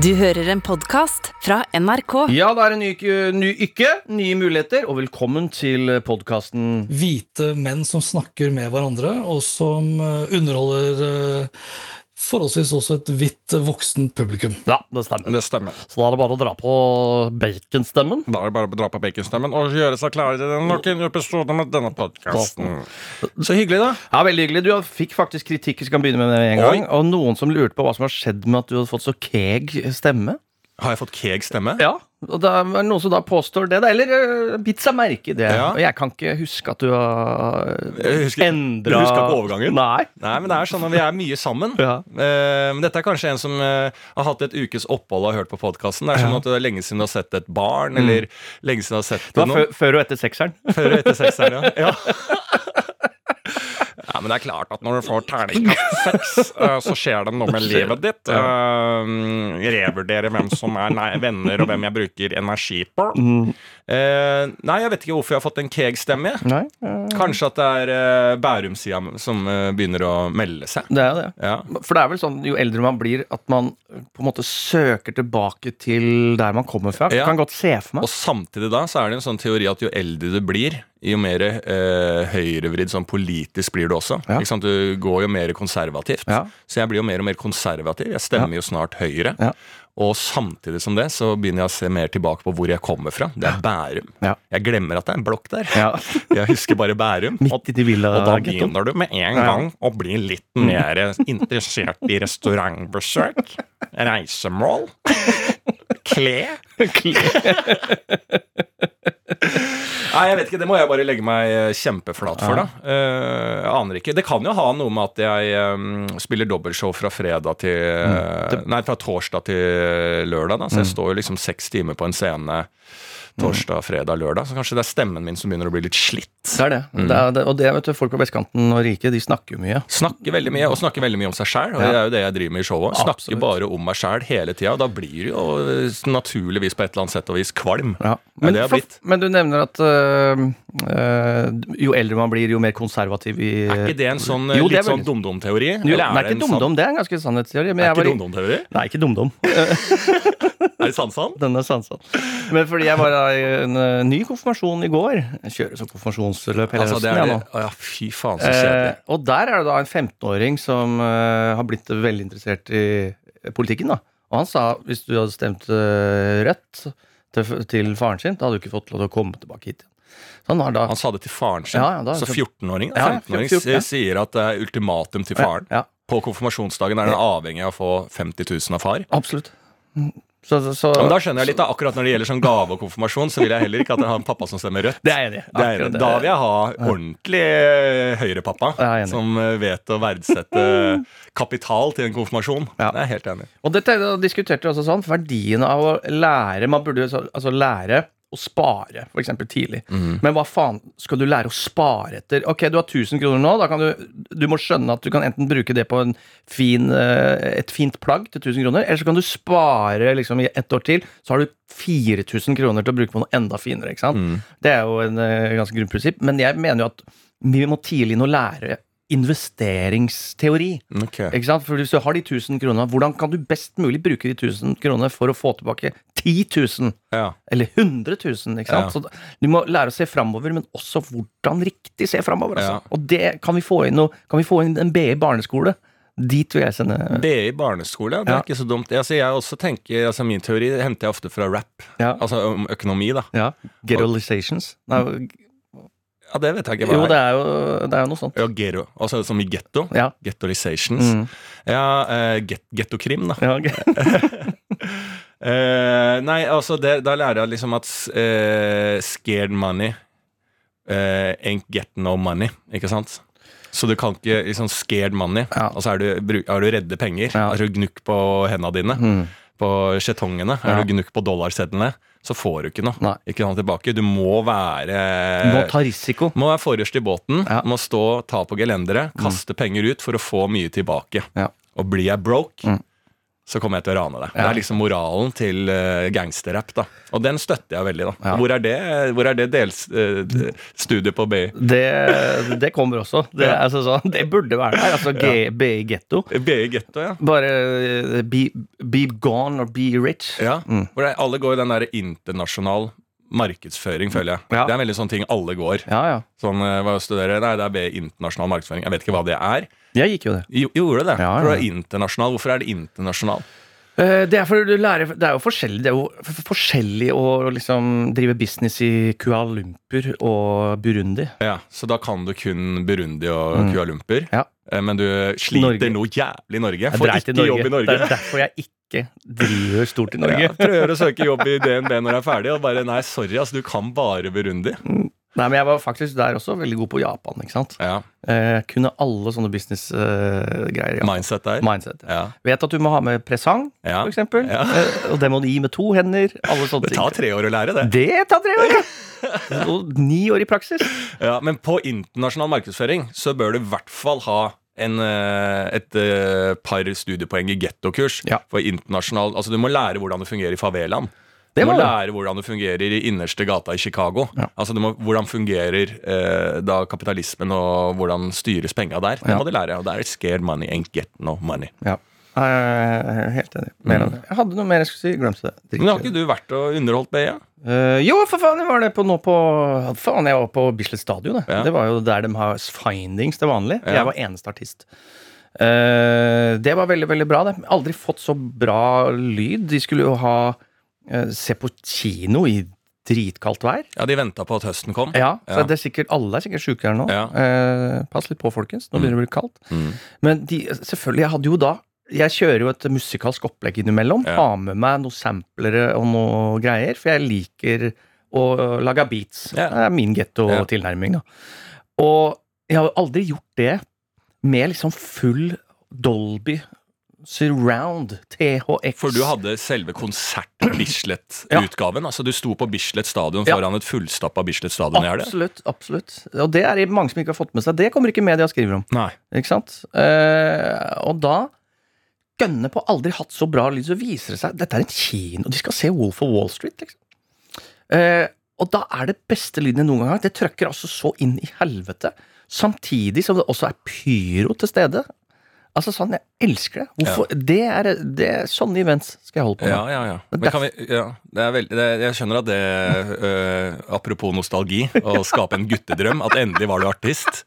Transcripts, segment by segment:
Du hører en podkast fra NRK. Ja, det er en ny, ny ykke, nye muligheter, og velkommen til podkasten hvite menn som snakker med hverandre, og som eh, underholder eh, forholdsvis også et hvitt voksen publikum. Ja, det stemmer. Det stemmer. Så da er det bare å dra på baconstemmen. Da er det bare å dra på baconstemmen og gjøre seg klare til nok en episode med denne podkasten. Så hyggelig, da. Ja, Veldig hyggelig. Du fikk faktisk kritikk, vi skal begynne med det en gang. Oi. Og noen som lurte på hva som har skjedd med at du hadde fått så keeg stemme. Har jeg fått keeg stemme? Ja, og da er noen som da påstår det, da, eller uh, bitt seg merke i det. Ja. Og jeg kan ikke huske at du har Jeg endra du huska på overgangen? Nei. Nei, men det er sånn at vi er mye sammen. Ja. Uh, men dette er kanskje en som uh, har hatt et ukes opphold og har hørt på podkasten. Det er sånn at det er lenge siden du har sett et barn, eller lenge siden du har sett Det noen. før og etter sekseren. Før og etter sekseren, ja. ja. Ja, men det er klart at når du får terningkast seks, eh, så skjer det noe med livet ditt. Uh, revurdere hvem som er venner, og hvem jeg bruker energi på. Uh, nei, jeg vet ikke hvorfor jeg har fått en keeg-stemme. Eh, Kanskje at det er uh, Bærum-sida som eh, begynner å melde seg. det er det. Ja. For det er vel sånn, jo eldre man blir, at man på en måte søker tilbake til der man kommer fra. Ja. Kan godt se for meg. Og samtidig da så er det en sånn teori at jo eldre du blir, jo mer eh, høyrevridd sånn politisk blir du også. Ja. Du går jo mer konservativt. Ja. Så jeg blir jo mer og mer konservativ. Jeg stemmer jo snart Høyre. Ja. Og samtidig som det så begynner jeg å se mer tilbake på hvor jeg kommer fra. Det er Bærum. Ja. Jeg glemmer at det er en blokk der. Ja. Jeg husker bare Bærum. Og, og da begynner du med en gang å bli litt mer interessert i restaurantbesøk, reisemål, kle Nei, jeg vet ikke, Det må jeg bare legge meg eh, kjempeflat for, da. Uh, aner ikke. Det kan jo ha noe med at jeg um, spiller dobbeltshow fra fredag til mm. Nei, fra torsdag til lørdag. da Så jeg står jo liksom seks timer på en scene torsdag, fredag, lørdag. Så kanskje det er stemmen min som begynner å bli litt slitt. Det er det. det, er det og det vet du, folk på vestkanten og rike, de snakker jo mye. Snakker veldig mye, og snakker veldig mye om seg sjæl. Og det er jo det jeg driver med i showet. Snakker Absolutt. bare om meg sjæl hele tida. Da blir det jo eh, naturligvis på et eller annet sett og vis kvalm. Ja. Ja, Men, for, blitt. men du nevner at øh, øh, jo eldre man blir, jo mer konservativ i Er ikke det en sånn Jo, litt sånn dum-dum-teori? Nei, det ikke dumdum, det er en ganske sannhetsteori. Men Er ikke dumdum-teori? Nei, ikke dumdum. Er det sansan? Den er sansa. Men fordi jeg var i en øh, ny konfirmasjon i går. Jeg kjører som konfirmasjonsløp hele Altså, høsten. jeg nå. Ja, fy faen, så kjedelig. Eh, og der er det da en 15-åring som eh, har blitt veldig interessert i politikken. da Og han sa hvis du hadde stemt eh, rødt til, til faren sin, da hadde du ikke fått lov til å komme tilbake hit. Så han da Han sa det til faren sin. Ja, ja, da- så 14-åring Ja, 15-åring 14, ja. sier at det er ultimatum til faren. På konfirmasjonsdagen er den avhengig av å få 50 000 av far. absolutt. Så, så, så Ja, men da skjønner jeg litt da, Akkurat når det gjelder sånn gave og konfirmasjon, så vil jeg heller ikke at jeg har en pappa som stemmer rødt. Det er enig. Det er, enig. da vil jeg ha ordentlig eh, høyrepappa som eh, vet å verdsette kapital til en konfirmasjon. Ja. Det er jeg helt enig. Og dette diskuterte vi også sånn, verdien av å lære Man burde altså lære å spare, f.eks. tidlig. Mm. Men hva faen skal du lære å spare etter? Ok, du har 1000 kroner nå. Da kan du, du må skjønne at du kan enten bruke det på en fin, eh, et fint plagg til 1000 kroner, eller så kan du spare liksom i ett år til. Så har du 4000 kroner til å bruke på noe enda finere. ikke sant? Mm. Det er jo en eh, ganske grunnprinsipp. Men jeg mener jo at vi må tidlig nå lære investeringsteori. Okay. Ikke sant? For Hvis du har de 1000 kronene, hvordan kan du best mulig bruke de 1000 kronene for å få tilbake 10 000? Ja. Eller 100 000? Ikke sant? Ja. Så du må lære å se framover, men også hvordan riktig se framover. Altså. Ja. Og det kan vi få inn noe, kan vi få inn en BI barneskole. Dit vil jeg sende BI barneskole, det er Ja. ikke så dumt. Altså, jeg også tenker, altså Min teori henter jeg ofte fra rap. Ja. Altså om økonomi, da. ja. Getolizations. Nei, Ja, Det vet jeg ikke hva jo, det er jo, det er jo noe sånt. Ja, gero. Altså som i getto. Ja. Gettolizations. Mm. Ja, eh, get, gettokrim, da. Ja, ok. Eh, nei, altså det, da lærer jeg liksom at uh, scared money uh, ain't get no money, ikke sant? Så du kan ikke liksom scared money, Ja. og så er du, er du redde penger. Ja. Altså du gnukk på hendene dine, Mm. På skjetongene, Ja. er du gnukk på dollarsedlene, så får du ikke noe. Nei. Ikke noe tilbake. Du må være Du må ta risiko. må være forrest i båten, Ja. må stå, ta på gelenderet, kaste penger ut for å få mye tilbake. Ja. Og blir jeg broke, Mm. Så kommer jeg til å rane deg. Det er liksom moralen til uh, gangsterrapp. da Og den støtter jeg veldig. da Ja. Hvor er det, hvor er det dels, uh, studiet på BI? Det, det kommer også. Det, Ja. altså, så, det burde være der. Altså ja. BI Getto. BI Getto, ja. Bare uh, be, be gone or be rich. ja. Mm. Hvor det, alle går i den der internasjonal markedsføring, føler jeg. Ja. Det er en veldig sånn ting alle går. Ja, ja. Sånn, eh, hva studerer Nei, det er B internasjonal markedsføring. Jeg vet ikke hva det er. Jeg gikk jo det. Jo, gjorde det? Ja, ja. For det er internasjonal. Hvorfor er det internasjonal? Eh, Det er for, du lærer Det er jo forskjellig Det er jo forskjellig å liksom drive business i Kuala Lumpur og Burundi. Ja, Så da kan du kun Burundi og Mm. Kuala Lumpur. Ja. Eh, Men du sliter Norge. noe jævlig i Norge. Jeg Får ikke jobb i Norge. Det er derfor jeg ikke driver stort i Norge. Ja, prøver å søke jobb i DNB når jeg er ferdig, og bare nei, sorry, altså, du kan bare Burundi. Nei, men jeg var faktisk der også veldig god på Japan, ikke sant. Ja, Eh, kunne alle sånne businessgreier. Eh. Mindset der. Mindset. Ja. Vet at du må ha med presang, Ja. eksempel. Ja. Eh, og det må du gi med to hender. Alle sånne ting. Det tar tre år å lære det. Det tar tre år! Og ni år i praksis. Ja, men på internasjonal markedsføring så bør du i hvert fall ha en, et, et eh, par studiepoeng i gettokurs. Ja. For internasjonal, altså Du må lære hvordan det fungerer i favelaen. Du må lære hvordan det fungerer i innerste gata i Chicago. Ja. Altså du må, Hvordan fungerer eh, da kapitalismen, og hvordan styres penga der. Det må du lære. Og det er scared money ain't get no money. Ja. Jeg er helt enig. Mer mm. Jeg hadde noe mer jeg skulle si. Glemte det. Drikker. Men har ikke du vært og underholdt BE? Uh, jo, for faen, jeg var det på, nå på Faen, jeg var på Bislett Stadion. Ja. Det var jo der de har findings til vanlig. Ja. Jeg var eneste artist. Uh, det var veldig, veldig bra, det. Aldri fått så bra lyd. De skulle jo ha eh, se på kino i dritkaldt vær. Ja, de venta på at høsten kom. Ja, så Ja. det er sikkert, Alle er sikkert sjuke her nå. Ja. Eh, pass litt på, folkens. Nå begynner det å bli kaldt. Mm. Men de, selvfølgelig, jeg hadde jo da Jeg kjører jo et musikalsk opplegg innimellom. Ja. Har med meg noen samplere og noe greier, for jeg liker å lage beats. Ja. Det er min getto-tilnærming. da. Og jeg har aldri gjort det med liksom full Dolby surround, THX. For du hadde selve konsert-Bislett-utgaven. Altså Du sto på Bislett stadion Ja. foran et fullstappa Bislett stadion. Absolutt. absolutt. Og det er det mange som ikke har fått med seg. Det kommer ikke media skriver om. Nei. Ikke sant? Eh, og da Gønne på aldri hatt så bra lyd, så viser det seg Dette er en kino, de skal se Wolf of Wall Street, liksom. Eh, og da er det beste lyden jeg noen gang har. Det trøkker altså så inn i helvete. Samtidig som det også er pyro til stede. Altså sånn, Jeg elsker det. Hvorfor? Det, er, det er Sånne events skal jeg holde på med. Ja, ja, ja. Men Men kan vi, ja det er veldig, det, jeg skjønner at det øh, Apropos nostalgi, å skape en guttedrøm, at endelig var du artist.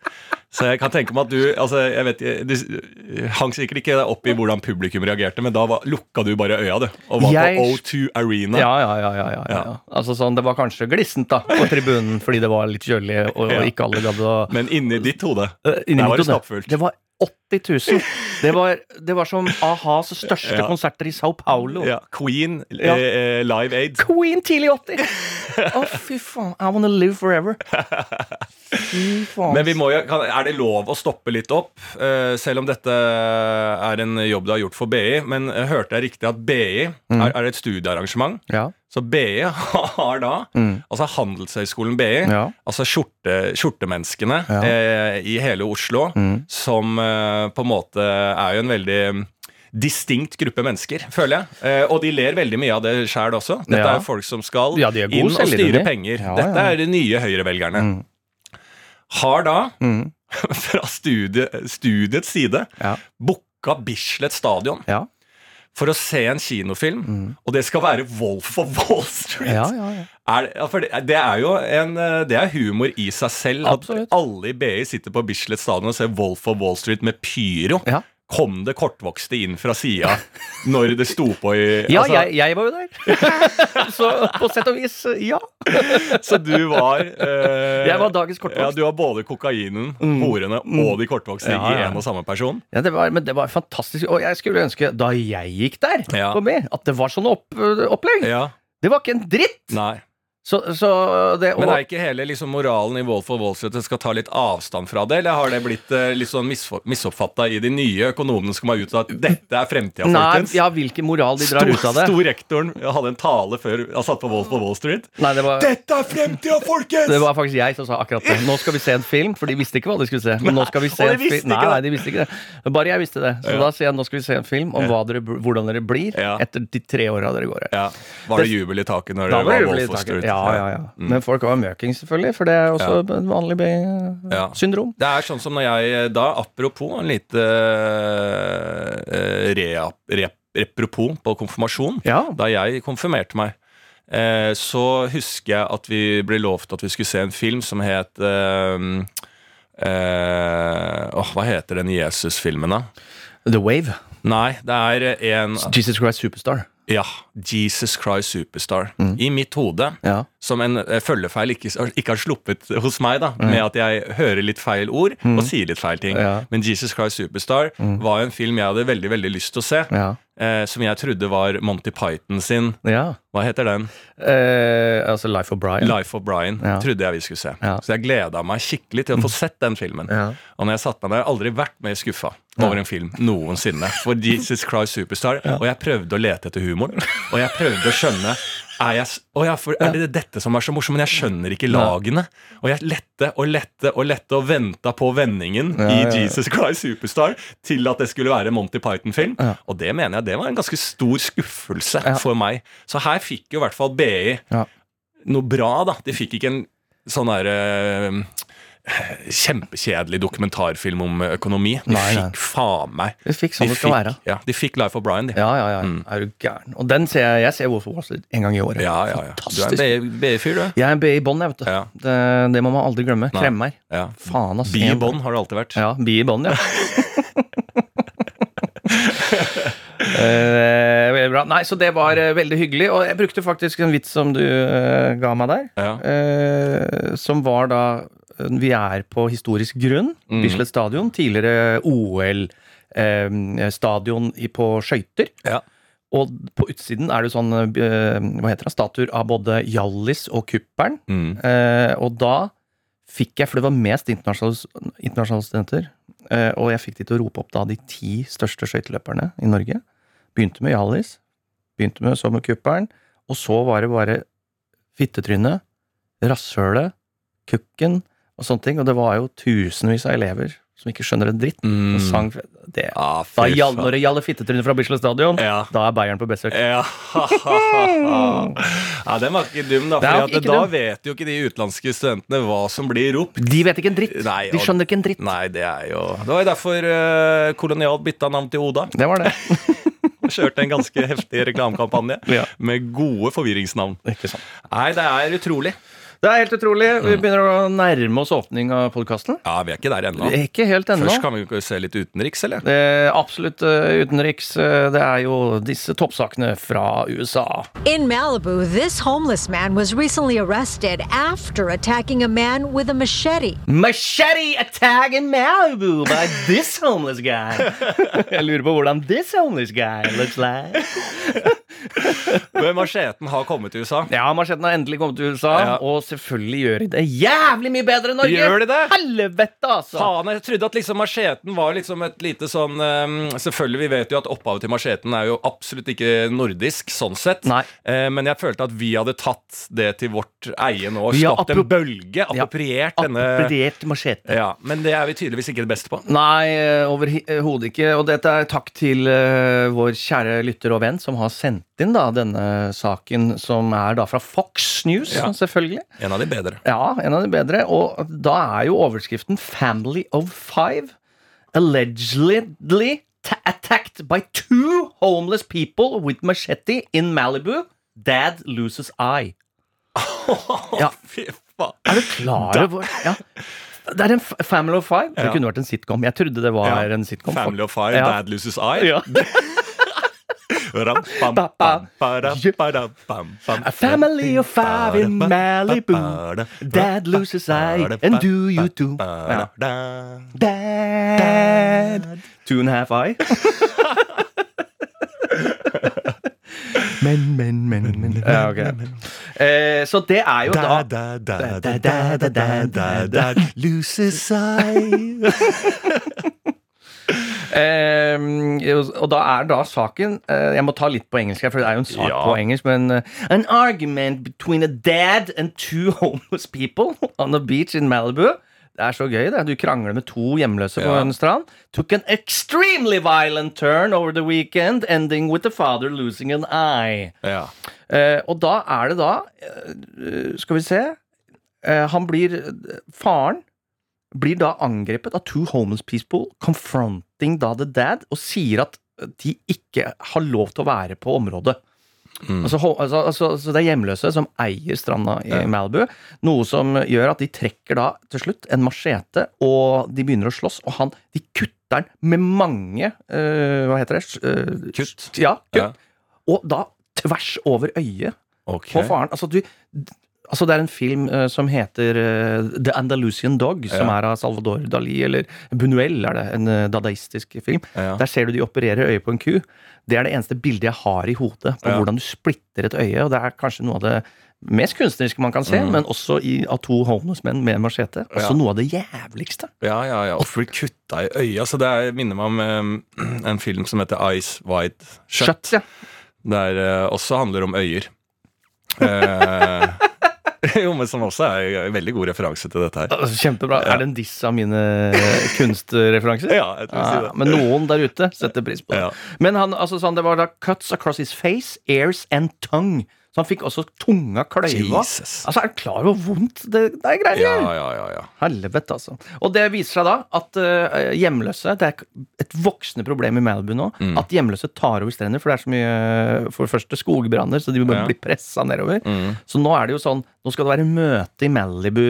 Så jeg kan tenke meg at du altså jeg vet, Du hang sikkert ikke opp i hvordan publikum reagerte, men da var, lukka du bare øya, du. Og var Jeg- på O2 Arena. Ja, ja, ja, ja, ja, ja. Ja. Altså sånn, Det var kanskje glissent da på tribunen fordi det var litt kjølig, og, og ikke alle gadd å Men inni ditt hode Uh, inni Der var det stappfullt. Det var 80 000. Det var, det var som a-has største Ja. konserter i Sao Paulo. ja, Queen, Ja. eh, eh, Live Aid. Queen tidlig 80! Å, fy faen. I wanna live forever. Fy faen. Men vi må jo, kan, er det lov å stoppe litt opp? Uh, selv om dette er en jobb du har gjort for BI. Men uh, hørte jeg riktig at BI Mm. er, er et studiearrangement? Ja. Så BI har da Mm. Altså Handelshøyskolen BI, Ja. altså skjorte, skjortemenneskene Ja. eh, i hele Oslo, Mm. som eh, på en måte er jo en veldig distinkt gruppe mennesker, føler jeg. Eh, og de ler veldig mye av det sjæl også. Dette Ja. er folk som skal inn og styre penger. Dette er de nye høyrevelgerne. Mm. Har da, Mm. fra studie, studiets side, Ja. booka Bislett Stadion Ja. For å se en kinofilm, og det skal være Wolf of Wall Street. Mm. Ja, ja, ja. Er det, det er jo en eh, Det er humor i seg selv Absolutt. at alle i BI sitter på Bislett Stadion og ser Wolf of Wall Street med pyro. Ja. Kom det kortvokste inn fra sida når det sto på i Ja, altså, jeg, jeg var jo der. Så på sett og vis, ja. Så du var eh, Jeg var dagens Ja. Du har både kokainen, horene og de kortvokste Ja, ja. i en og samme person. Ja, det var, men det var fantastisk. Og jeg skulle ønske, da jeg gikk der, Ja. med, at det var sånn opp, opplegg. Ja, Det var ikke en dritt! nei Så, så det, og, Men er ikke hele liksom, moralen i Wolf of Wall Street at skal ta litt avstand fra det, eller har det blitt eh, litt sånn misoppfatta i de nye økonomene som har ut at dette er fremtida, folkens? ja, hvilken moral de drar Stor, ut av det. stor rektoren hadde en tale før han satt på Wolf of Wall Street. Nei, det var, Dette er fremtida, folkens! det var faktisk jeg som sa akkurat det. Nå skal vi se en film, for de visste ikke hva de skulle se. Men nå skal vi se nei, en film. Nei, nei, de visste ikke det. Bare jeg visste det. Så Ja. da sier jeg nå skal vi se en film om dere, hvordan dere blir Ja. etter de tre åra dere går her. Ja, Var det Det- jubel i taket når det var Wolf of. Street? Ja, ja, ja. Men folk var møking, selvfølgelig, for det er også et vanlig Ja. syndrom. Det er sånn som når jeg da, apropos en lite uh, rea, rep, repropos på konfirmasjon, Ja. da jeg konfirmerte meg, Uh, så husker jeg at vi ble lovt at vi skulle se en film som het uh, eh, hva heter den Jesus-filmen, da? The Wave. Nei, det er en Jesus Christ Superstar. Ja, Jesus Christ Superstar. Mm. I mitt hode Ja. som en eh, følgefeil ikke, ikke har sluppet hos meg, da, med at jeg hører litt feil ord og sier litt feil ting. Mm. Ja. Mm. Men Jesus Christ Superstar var en film jeg hadde veldig veldig lyst til å se. Ja. Eh, som jeg trodde var Monty Python sin ja. Hva heter den? Eh, altså Life of Brian. Life of Brian. Ja. Trodde jeg vi skulle se. Ja. Mm. Så jeg gleda meg skikkelig til å få sett den filmen. Ja. Og når jeg satte meg der, har jeg aldri vært mer skuffa over en film noensinne. For Jesus Christ Superstar. Og jeg prøvde å lete etter humoren. Og jeg prøvde å skjønne er, jeg, å ja, for, er det dette som er så morsomt? Men jeg skjønner ikke lagene. Og jeg lette og lette og lette og venta på vendingen i. Jesus Christ Superstar til at det skulle være Monty Python-film. Og det mener jeg det var en ganske stor skuffelse for meg. Så her fikk jo i hvert fall BI Ja. noe bra, da. De fikk ikke en sånn derre Kjempekjedelig dokumentarfilm om økonomi. De Nei, nei. fikk faen meg De fikk sånn de det skal være. ja, de fikk Life of Brian, de. Ja, ja, ja. Er du gæren? Og den ser jeg Jeg ser Wolf of Wall Street en gang i året. Ja, ja, ja. Du er en BI-fyr, du. Jeg er en B i bånn, jeg, vet du. Ja. Det, det må man aldri glemme. Kremmer. Ja. Faen, ass. Bi bånn har det alltid vært. Ja, bi bånn, ja. Eh, veldig bra. Nei, så det var eh, veldig hyggelig. Og jeg brukte faktisk en vits som du eh, ga meg der. Ja. eh, som var da Vi er på historisk grunn. Mm. Bislett stadion. Tidligere OL-stadion på skøyter. Ja. Og på utsiden er det sånn eh, hva heter det, statuer av både Hjallis og Kuppelen. Mm. Eh, og da fikk jeg, for det var mest internasjonale, internasjonale studenter, eh, og jeg fikk de til å rope opp da de ti største skøyteløperne i Norge. Begynte med Hjallis, begynte med så med Kuppelen, og så var det bare fittetrynet, rasshølet, kukken og sånne ting. Og det var jo tusenvis av elever som ikke skjønner en dritt. Mm. Og sang det. Ah, Da gjall, når det gjaldt fittetryne fra Bislett stadion, Ja. da er Bayern på besøk. Ja. ja, den var ikke dum, da. For da dum. vet jo ikke de utenlandske studentene hva som blir ropt. De vet ikke en dritt. Nei, De skjønner ikke en dritt. Nei, det er jo Det var jo derfor uh, Kolonial bytta navn til Oda. Det var det. Kjørte en ganske heftig reklamekampanje Ja. med gode forvirringsnavn. Nei, det er utrolig. Det er helt utrolig. Vi begynner å nærme oss åpning av podkasten. Ja, vi er ikke der ennå. Ikke helt ennå. Først kan vi se litt utenriks, eller? Eh, absolutt utenriks. Eh, det er jo disse toppsakene fra USA. In Malibu, this homeless man was recently arrested after attacking a man with a machete. Machete attack in Malibu by this homeless guy. Jeg lurer på hvordan this homeless guy looks like. Men macheten har kommet til USA. Ja, macheten har endelig kommet til USA, Ja. og selvfølgelig gjør de det jævlig mye bedre enn Norge. Gjør de det? Helvete, altså! Faen, jeg trodde at liksom macheten var liksom et lite sånn um, Selvfølgelig, vi vet jo at opphavet til macheten er jo absolutt ikke nordisk, sånn sett. Nei. Uh, men jeg følte at vi hadde tatt det til vårt eie nå. Skapt en bølge. Appropriert denne Appropriert machete. ja, Men det er vi tydeligvis ikke det beste på. Nei, eh, overhodet ikke. Og dette er takk til uh, vår kjære lytter og venn som har sendt inn da denne saken, som er da fra Fox News, Ja. selvfølgelig. En av de bedre. Ja, en av de bedre. Og da er jo overskriften 'Family of Five allegedly attacked by two homeless people with machete in Malibu. Dad loses eye. Ja. Fy faen. Er du klar over ja. Det er en Family of Five. Det Ja. kunne vært en sitcom. Jeg trodde det var Ja. en sitcom. Family of Five. Dad Loses Eye. Ja. A family of five in Malibu. Dad loses eye, and do you too? Dad. Two and a half eye. Men, men, men, men. Ja, okay. eh, så det er jo da Da-da-da-da-da-da Lose side Eh, og da er da saken uh, Jeg må ta litt på engelsk, her, for det er jo en sak Ja. på engelsk. Men uh, An argument between a dad and two homeless people on a beach in Malibu. Det er så gøy, det. Du krangler med to hjemløse på Ja. en strand. Took an extremely violent turn over the weekend, ending with the father losing an eye. Ja. Og da er det da Skal vi se Han blir Faren blir da angrepet av two homeless people confronting da the dad og sier at de ikke har lov til å være på området. Altså, altså, altså, altså det er hjemløse som eier stranda i Malibu, noe som gjør at de trekker da til slutt en machete, og de begynner å slåss, og han, de kutter den med mange uh, Hva heter det? Eh, Kutt. Ja, kutt. Ja. Og da tvers over øyet okay. på faren. Altså, du, altså det er en film uh, som heter uh, The Andalusian Dog, som Ja. er av Salvador Dali, eller Buñuel er det, en uh, dadaistisk film. Ja. Der ser du de opererer øyet på en ku. Det er det eneste bildet jeg har i hodet på Ja. hvordan du splitter et øye, og det er kanskje noe av det mest kunstneriske man kan se, Mm. men også i, av to homeless menn med machete. Også Ja. noe av det jævligste. Ja, ja, ja. Og blir kutta i øya. Så det er, minner meg om eh, en film som heter Ice White Shut. Shut, ja. Der uh, også handler om øyer. Eh, jo, men som også er en veldig god referanse til dette her. Kjempebra. Kjempebra. Er det en diss av mine kunstreferanser? Ja, jeg tror Ja, det. men noen der ute setter pris på det. Ja. Men han, altså, sånn, det var da cuts across his face, ears and tongue. Så han fikk også tunga kløyva. Jesus. Altså, Er du klar over hvor vondt det, det er greier? Ja, ja, ja, ja. Helvete, altså. Og det viser seg da at uh, hjemløse Det er et voksende problem i Malibu nå. Mm. At hjemløse tar over strender, for det er så mye For det første skogbranner, så de bare Ja. bli pressa nedover. Mm. Så nå er det jo sånn Nå skal det være møte i Malibu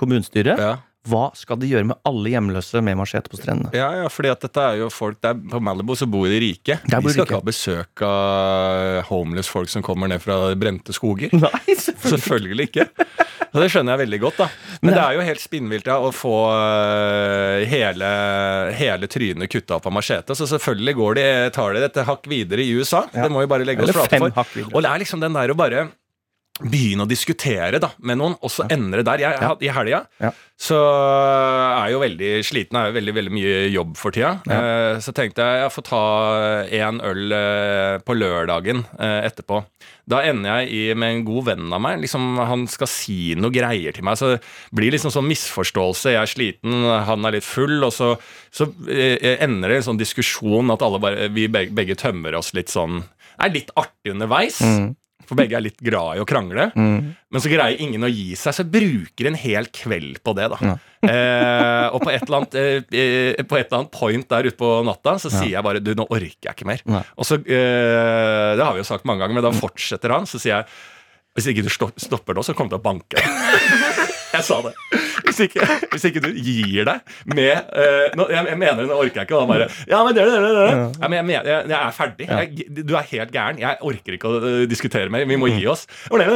kommunestyre. Ja. Hva skal de gjøre med alle hjemløse med machete på strendene? Ja, ja, fordi at dette er jo folk der På Malibu så bor de rike. Bor De skal rike. ikke ha besøk av homeless folk som kommer ned fra brente skoger. Nei, selvfølgelig. Selvfølgelig ikke. Og det skjønner jeg veldig godt, da. Men det er jo helt spinnvilt ja, å få øh, hele, hele trynet kutta opp av machete. Så selvfølgelig går de, tar de dette hakk videre i USA. Det må vi bare legge oss flate for. hakk. Og det er liksom den der å bare begynne å diskutere da, med noen, og så endre der. Jeg, Ja. I helga Ja. så er jeg jo veldig sliten. Er jo veldig veldig mye jobb for tida. Eh, så tenkte jeg jeg får ta en øl eh, på lørdagen eh, etterpå. Da ender jeg i, med en god venn av meg. Liksom, han skal si noe greier til meg. Så det blir liksom sånn misforståelse. Jeg er sliten, han er litt full. Og så, så eh, ender det en sånn diskusjon at alle bare, vi begge, begge tømmer oss litt sånn Er litt artig underveis. For begge er litt glad i å krangle. Men så greier ingen å gi seg, så jeg bruker en hel kveld på det. da eh, Og på et, eller annet, eh, på et eller annet point der ute på natta så sier jeg bare Du, nå orker jeg ikke mer. Nei. Og så, eh, Det har vi jo sagt mange ganger, men da fortsetter han. Så sier jeg hvis ikke du stopper nå, så kommer jeg til å banke deg. Jeg sa det. Hvis ikke, hvis ikke du gir deg med eh, nå, jeg, jeg mener det, nå orker jeg ikke. Og han bare Ja, men det, det, det, det. Ja, men jeg, mener- jeg, jeg er ferdig. Jeg, du er helt gæren. Jeg orker ikke å eh, diskutere mer. Vi må gi oss. Det,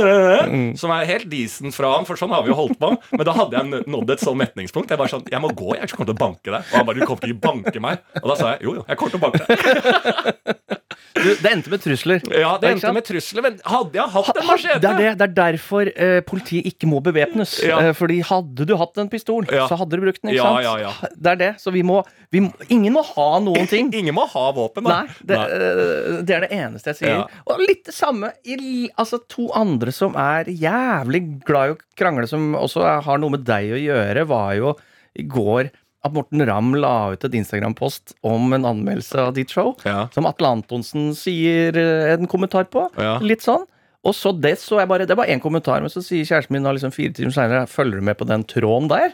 Som er helt decent fra han, for sånn har vi jo holdt på. Men da hadde jeg nådd et sånn metningspunkt. Jeg bare sånn Jeg må gå, jeg kommer til å banke deg. Og han bare Du kommer til å banke meg. Og da sa jeg jo, jo, jeg kommer til å banke deg. Du, det endte med trusler. Ja, det endte med trusler, men hadde jeg hatt en machete Det det, det er derfor uh, politiet ikke må bevæpnes. Ja. Uh, fordi hadde du hatt en pistol, Ja. så hadde du brukt den. ikke Ja, sant? ja, ja. Det er det. Så vi må, vi må Ingen må ha noen ting. Ingen må ha våpen, da. Nei, det, uh, det er det eneste jeg sier. Ja. Og litt det samme i altså, to andre som er jævlig glad i å krangle, som også har noe med deg å gjøre, var jo i går at Morten Ramm la ut et Instagram-post om en anmeldelse av ditt show, Ja. som Atle Antonsen sier eh, en kommentar på. Ja. Litt sånn. Og så det så jeg bare Det var én kommentar, men så sier kjæresten min da liksom fire timer seinere Følger du med på den tråden der?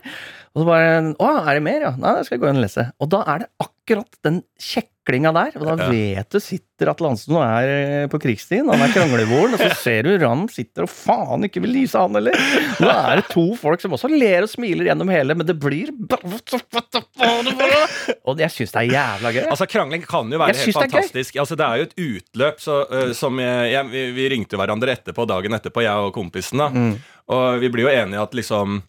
Og så bare Å, er det mer, ja? Nei, det skal jeg gå inn og lese. Og da er det akkurat den kjeklinga der. Og da Ja. vet du sitter Atle Hansen og er eh, på krigsstien, Han er kranglevoren, og så ser du Ram sitter og faen ikke vil lyse, han heller. Nå er det to folk som også ler og smiler gjennom hele, men det blir Og jeg syns det er jævla gøy. Altså, Krangling kan jo være helt fantastisk. det er. Altså, det er jo et utløp så, uh, som jeg, jeg, vi, vi ringte hverandre etterpå, dagen etterpå, jeg og kompisen. da Mm. Og vi blir jo enige at liksom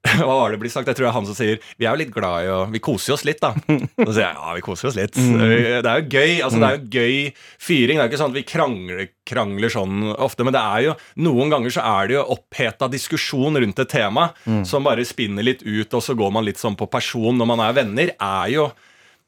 Hva var det blir sagt? Jeg tror det er han som sier Vi er jo litt glad i å Vi koser oss litt, da. Så sier jeg ja, vi koser oss litt. Det er jo gøy. Altså, det er jo gøy fyring. Det er jo ikke sånn at vi krangler, krangler sånn ofte, men det er jo noen ganger så er det jo oppheta diskusjon rundt et tema som bare spinner litt ut, og så går man litt sånn på person når man er venner, er jo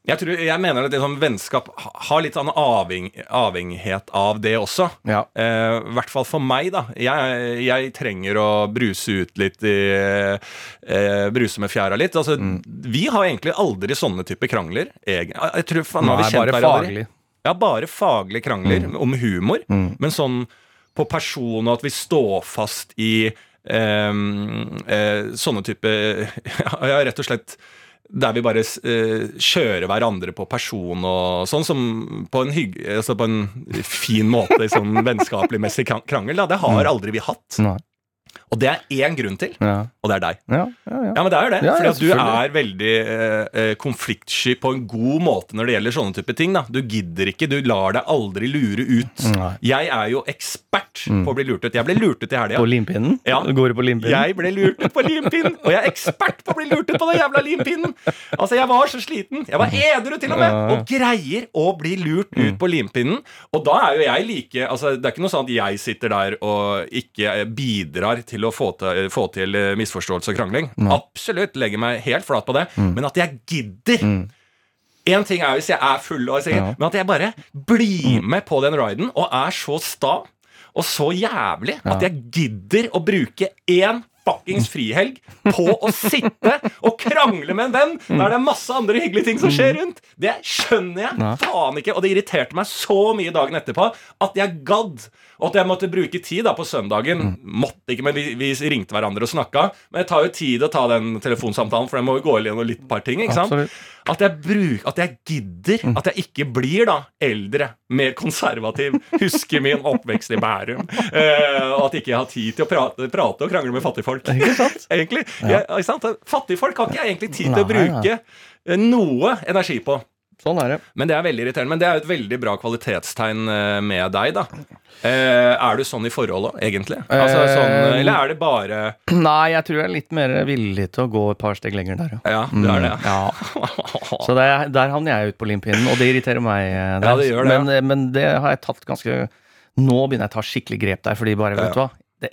jeg, tror, jeg mener at det sånn vennskap har litt sånn avheng, avhengighet av det også. Ja. Eh, I hvert fall for meg, da. Jeg, jeg trenger å bruse ut litt i eh, Bruse med fjæra litt. Altså, Mm. Vi har egentlig aldri sånne type krangler. Jeg, jeg tror faen, Nei, bare faglig. Ja, bare faglige krangler Mm. om humor. Men sånn på person, og at vi står fast i ehm, eh, sånne type Ja, rett og slett der vi bare uh, kjører hverandre på person og sånn, som på en, hygg, altså på en fin måte, sånn vennskapelig messig krangel. Da. Det har aldri vi hatt. Nei. Og det er én grunn til, Ja. og det er deg. Ja, ja, ja. Ja, men det er jo det. Ja, fordi at du er veldig eh, eh, konfliktsky på en god måte når det gjelder sånne type ting. da. Du gidder ikke, du lar deg aldri lure ut. Nei. Jeg er jo ekspert på å bli lurt ut. Jeg ble lurt ut i helga. På limpinnen? Ja. Går du på limpinnen? Jeg ble lurt ut på limpinnen, og jeg er ekspert på å bli lurt ut på den jævla limpinnen! Altså, Jeg var så sliten. Jeg var edru til og med, og greier å bli lurt ut på limpinnen. Og da er jo jeg like altså, Det er ikke noe sånn at jeg sitter der og ikke bidrar til å få til, få til eh, misforståelse og krangling. Absolutt. Legger meg helt flat på det. Men at jeg gidder Én ting er hvis jeg er full, og jeg Ja. men at jeg bare blir med på den riden og er så sta og så jævlig at jeg gidder å bruke én fuckings frihelg på å sitte og krangle med en venn der det er masse andre hyggelige ting som skjer rundt. Det skjønner jeg ja. faen ikke. Og det irriterte meg så mye dagen etterpå at jeg gadd. Og at jeg måtte bruke tid da på søndagen. Måtte ikke, men vi, vi ringte hverandre og snakka. Men det tar jo tid å ta den telefonsamtalen, for det må jo gå gjennom litt par ting. ikke sant? Absolutt. At jeg, bruk, at jeg gidder. At jeg ikke blir da eldre, mer konservativ, husker min oppvekst i Bærum. eh, og at jeg ikke har tid til å prate, prate og krangle med fattigfolk. Ikke sant? egentlig. Jeg, ikke sant? Fattigfolk har ikke jeg egentlig tid til å bruke eh, noe energi på. Sånn er det. Men det er veldig irriterende. Men det er jo et veldig bra kvalitetstegn eh, med deg, da. Eh, er du sånn i forholdet, egentlig? Altså, sånn, Eh, eller er det bare Nei, jeg tror jeg er litt mer villig til å gå et par steg lenger der, ja. Ja, du er det. Ja. Så det, der havner jeg ut på limpinnen, og det irriterer meg. Der. Ja, det gjør det, men, men det har jeg tatt ganske Nå begynner jeg å ta skikkelig grep der, fordi bare, vet Ja. du hva det,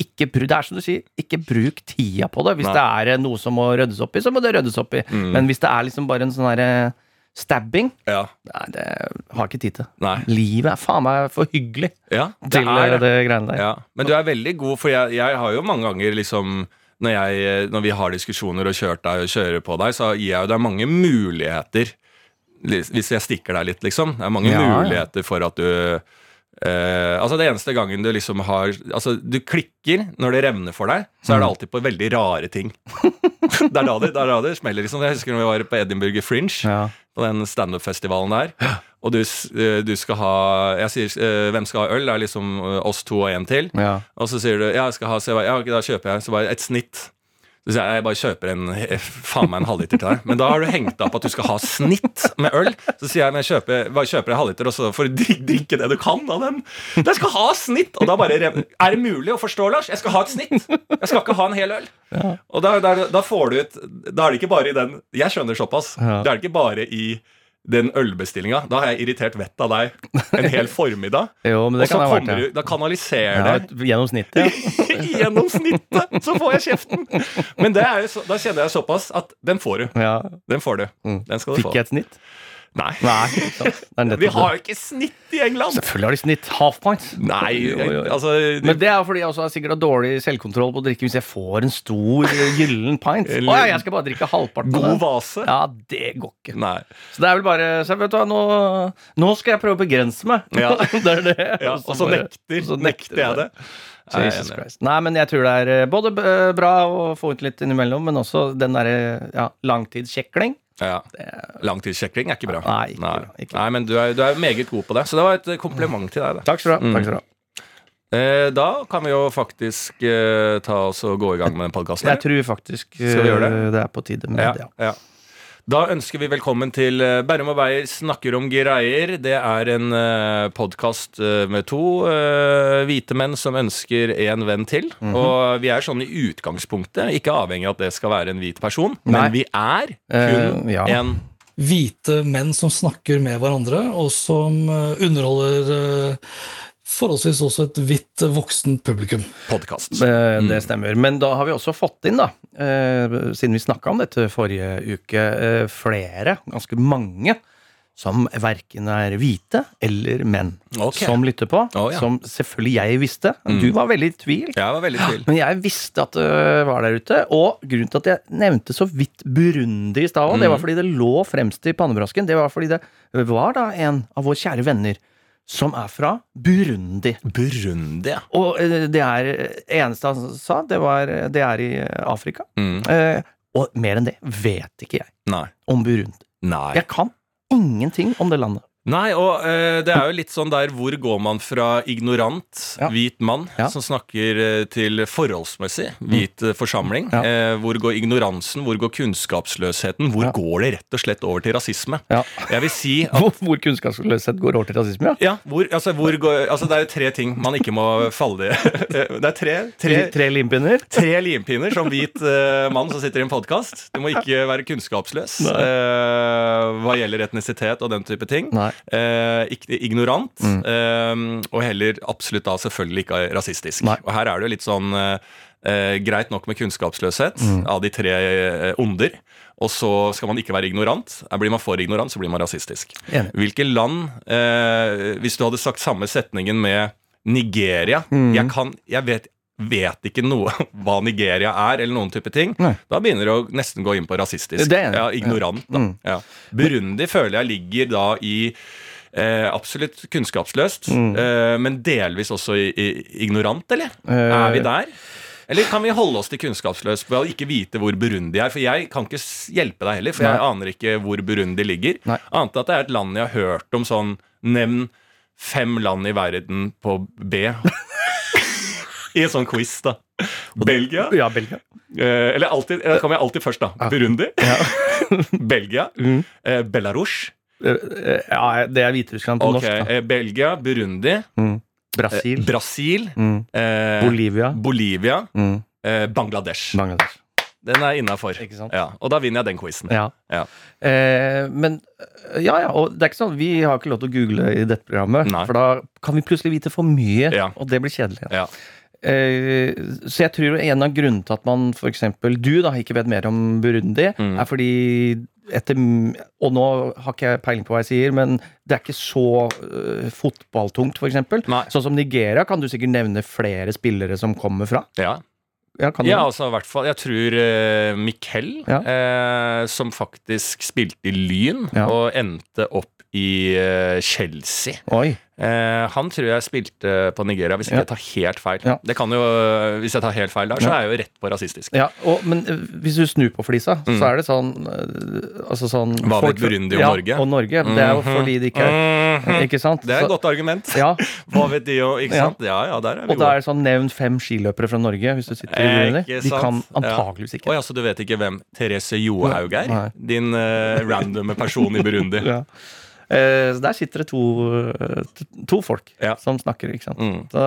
ikke, det er som du sier, ikke bruk tida på det. Hvis Nei. det er noe som må ryddes opp i, så må det ryddes opp i. Mm. Men hvis det er liksom bare en sånn derre stabbing, Ja. nei, det har jeg ikke tid til. Nei. Livet er faen meg for hyggelig Ja, det til er eh, det greiene der. Ja, men du er veldig god, for jeg, jeg har jo mange ganger liksom når, jeg, når vi har diskusjoner og kjørt deg og kjører på deg, så gir jeg jo deg mange muligheter. Hvis jeg stikker deg litt, liksom. Det er mange muligheter for at du eh, altså Det eneste gangen du liksom har Altså Du klikker når det revner for deg, så Mm. er det alltid på veldig rare ting. det er da det, er da det smeller. liksom Jeg husker når vi var på Edinburgh Fringe Ja. på den standup-festivalen der. Og du, eh, du skal ha Jeg sier uh, 'Hvem skal ha øl?' Det er liksom oss to og en til. Ja. Og så sier du 'Ja, jeg skal ha Så jeg bare, ja, da kjøper jeg Så bare et snitt. Jeg bare kjøper en faen meg en halvliter til deg. Men da har du hengt opp at du skal ha snitt med øl. Så sier jeg men jeg kjøper, bare kjøper en halvliter, og så får du drikke, det du kan av den. Jeg skal ha snitt! Og da bare Er det mulig å forstå, Lars? Jeg skal ha et snitt. Jeg skal ikke ha en hel øl. Og da, da, da får du ut Da er det ikke bare i den Jeg skjønner såpass. Ja. Det er det ikke bare i den ølbestillinga. Da har jeg irritert vettet av deg en hel formiddag. Jo, men Og så kan kommer du Da kanaliserer Ja, det et- gjennom snittet. Ja. gjennom snittet, så får jeg kjeften. Men det så, da kjenner jeg såpass at den får du. Ja. Den får du. Mm. Den skal du Fikk få. jeg et snitt? Nei. Nei. Vi har jo ikke snitt i England! Selvfølgelig har de snitt. Half points. Nei, altså Men det er fordi jeg også har sikkert har dårlig selvkontroll på å drikke hvis jeg får en stor eh, gyllen pint. Å ja, jeg skal bare drikke halvparten God vase. Ja, det går ikke. Nei. Så det er vel bare Så vet du hva, nå, nå skal jeg prøve å begrense meg. Ja. det er det. Ja, og så bare- nekter, så nekter jeg det. Jesus. Christ. Nei, men jeg tror det er eh, både eh, bra å få ut litt innimellom, men også den derre ja, langtidssjekling. Ja. Langtidssjekking er ikke bra. Nei, ikke bra, ikke bra. Nei men du er, du er meget god på det. Så det var et kompliment til deg. Da. Takk skal du ha. Mm. Takk skal du ha. Eh, da kan vi jo faktisk eh, ta oss og gå i gang med den podkasten. Jeg tror faktisk gjøre eh, det er på tide med Ja, det. Ja. Da ønsker vi velkommen til eh, Bærum og Beyer snakker om greier. Det er en uh, podkast med to uh, hvite menn som ønsker en venn til. Mhm. Og vi er sånn i utgangspunktet ikke avhengig av at det skal være en hvit person, Nei. men vi er kun uh, ja. en Hvite menn som snakker med hverandre, og som eh, underholder eh, forholdsvis også et hvitt voksen publikum. podkast. Eh, Mm. Det stemmer. Men da har vi også fått inn, da, eh, siden vi snakka om dette forrige uke, eh, flere, ganske mange, som verken er hvite eller menn, okay. som lytter på. Oh, ja. Som selvfølgelig jeg visste. Mm. Du var veldig i tvil. Jeg var veldig i tvil. Men jeg visste at det var der ute, og grunnen til at jeg nevnte så vidt Burundi i stad, det Mm. var fordi det lå fremst i pannebrasken. Det var fordi det var da en av våre kjære venner som er fra Burundi. Burundi, ja. Og eh, det er eneste han sa, det var det er i Afrika. Mm. Eh, og mer enn det vet ikke jeg Nei. om Burundi. Nei. Jeg kan ingenting om det landet. Nei, og eh, det er jo litt sånn der hvor går man fra ignorant, Ja. hvit mann, Ja. som snakker eh, til forholdsmessig hvit eh, forsamling? Ja. Eh, hvor går ignoransen, hvor går kunnskapsløsheten? Hvor Ja. går det rett og slett over til rasisme? Ja. Jeg vil si at Hvor, hvor kunnskapsløshet går over til rasisme, ja. ja, hvor, altså, hvor går, altså, det er jo tre ting man ikke må falle i. Det er tre, tre, Tre, tre limpinner. tre limpinner som hvit eh, mann som sitter i en podkast. Du må ikke være kunnskapsløs eh, hva gjelder etnisitet og den type ting. Nei. Eh, ignorant, eh, og heller absolutt da selvfølgelig ikke rasistisk. Nei. Og her er det jo litt sånn eh, greit nok med kunnskapsløshet av de tre onder. Og så skal man ikke være ignorant. Blir man for ignorant, så blir man rasistisk. Enig. Hvilke land eh, Hvis du hadde sagt samme setningen med Nigeria Jeg kan Jeg vet Vet ikke noe hva Nigeria er, eller noen type ting. Nei. Da begynner det å nesten gå inn på rasistisk. Ja, ignorant, da. Mm. Ja. Burundi føler jeg ligger da i eh, absolutt kunnskapsløst, Mm. eh, men delvis også i, i ignorant, eller? Eh, er vi der? Eller kan vi holde oss til kunnskapsløst ved å ikke vite hvor Burundi er? For jeg kan ikke hjelpe deg heller, for jeg aner ikke hvor Burundi ligger. Nei. Annet enn at det er et land jeg har hørt om sånn Nevn fem land i verden på B. I en sånn quiz, da. Belgia. Ja, Belgia. Eh, eller alltid, da kommer jeg alltid først, da. Burundi. Belgia. Mm. Eh, Belarus. Eh, eh, Ja, det er Hviterussland på okay. norsk. da. eh, Belgia, Burundi, Mm. eh, Brasil. Brasil, Mm. eh, Bolivia. Bolivia, Mm. eh, Bangladesh. Bangladesh. Den er innafor. Ja, og da vinner jeg den quizen. Ja. Ja. Eh, men eh, ja, ja, og det er ikke sånn Vi har ikke lov til å google i dette programmet, Nei. for da kan vi plutselig vite for mye, Ja. og det blir kjedelig. Ja. Eh, så jeg tror en av grunnene til at man f.eks. du da ikke vet mer om Burundi, Mm. er fordi etter, Og nå har ikke jeg peiling på hva jeg sier, men det er ikke så uh, fotballtungt, f.eks. Sånn som Nigeria kan du sikkert nevne flere spillere som kommer fra. Ja. Ja, ja, altså i hvert fall Jeg tror uh, Mikkel, Ja. eh, som faktisk spilte i Lyn Ja. og endte opp i eh, Chelsea Oi. Eh, han tror jeg spilte på Nigeria, hvis ikke Ja. jeg tar helt feil. Ja. Det kan jo, Hvis jeg tar helt feil der, så er jeg jo rett på rasistisk. Ja, og, men eh, hvis du snur på flisa, Mm. så er det sånn eh, Altså sånn Hva folk- vet Burundi om ja, Norge? Og Norge. Det er jo Mhm. fordi de ikke er Mhm. Ikke sant? Det er et godt argument. Ja, Hva vet de og ikke sant? Ja, ja, der er vi og da er det sånn nevn fem skiløpere fra Norge hvis du sitter i Eh, Burundi. De kan antakeligvis Ja. Å ikke. ja, så du vet ikke hvem Therese Johaug er? Din uh, randomme person i Burundi. Ja. Eh, så der sitter det to, eh, to folk Ja. som snakker, ikke sant. Mm. Så,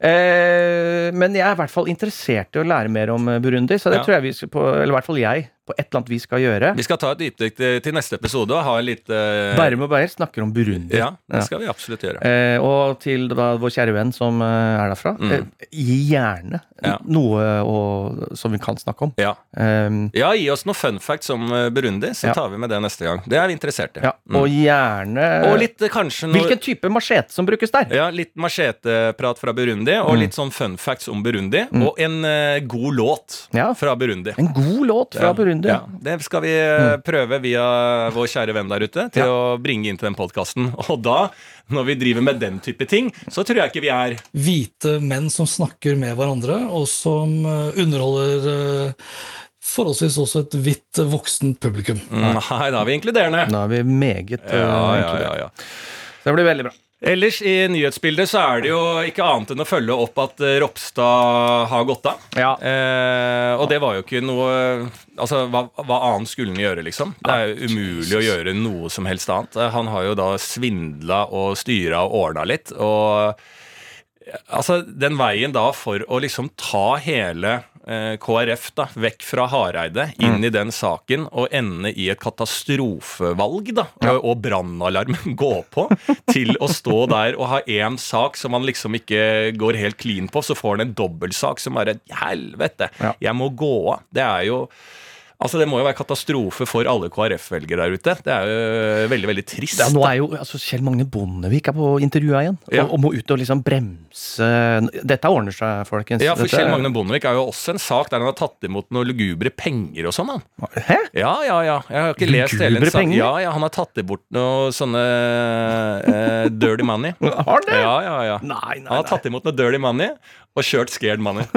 eh, men jeg er i hvert fall interessert i å lære mer om Burundi, så det Ja. tror jeg vi skal på, eller i hvert fall jeg, på et eller annet vis skal gjøre. Vi skal ta et dypdykk til, neste episode og ha litt uh, Bærum og Beyer snakker om Burundi. Ja, det skal vi absolutt gjøre. Eh, og til da, vår kjære venn som eh, er derfra, Mm. eh, gi gjerne Ja. noe å, som vi kan snakke om. Ja. Um, ja, gi oss noe fun facts om eh, Burundi, så Ja. tar vi med det neste gang. Det er vi interessert i. ja, Mm. Og gjerne Og litt kanskje noe Hvilken type machete som brukes der? Ja, litt macheteprat fra Burundi, og Mm. litt sånn fun facts om Burundi. Og en uh, god låt fra Burundi. En god låt fra Ja, Burundi. Ja, det skal vi eh, prøve via vår kjære venn der ute til Ja. å bringe inn til den podkasten. Og da, når vi driver med den type ting, så tror jeg ikke vi er Hvite menn som snakker med hverandre, og som eh, underholder eh, forholdsvis også et hvitt voksent publikum. mm, Nei, da er vi inkluderende. Da er vi meget Ja, ja, ja, ja. Det blir veldig bra. Ellers i nyhetsbildet så er det jo ikke annet enn å følge opp at eh, Ropstad har gått av. Ja. Eh, og det var jo ikke noe Altså, hva, hva annet skulle han gjøre, liksom? Det er jo umulig å gjøre noe som helst annet. Eh, Han har jo da svindla og styra og ordna litt. Og altså, den veien da for å liksom ta hele eh, KrF da, vekk fra Hareide, inn i den saken og ende i et katastrofevalg, da, og, og brannalarmen gå på, til å stå der og ha én sak som man liksom ikke går helt clean på, så får han en dobbeltsak som bare Helvete, Ja. jeg må gå av. Det er jo Altså Det må jo være katastrofe for alle KrF-velgere der ute. Det er jo veldig veldig trist. Ja, nå er jo altså, Kjell Magne Bondevik er på intervjua igjen, Ja. og, og må ut og liksom bremse Dette ordner seg, folkens. Ja, for Dette- Kjell Magne Bondevik er jo også en sak der han har tatt imot noen lugubre penger og sånn. Hæ? Ja, ja, ja. Jeg har ikke lest hele en saken. penger? Ja, ja, han har tatt bort noe sånne eh, dirty money. Har han det? Ja, ja, ja. Nei, nei, Han har tatt imot noe dirty money og kjørt scared money.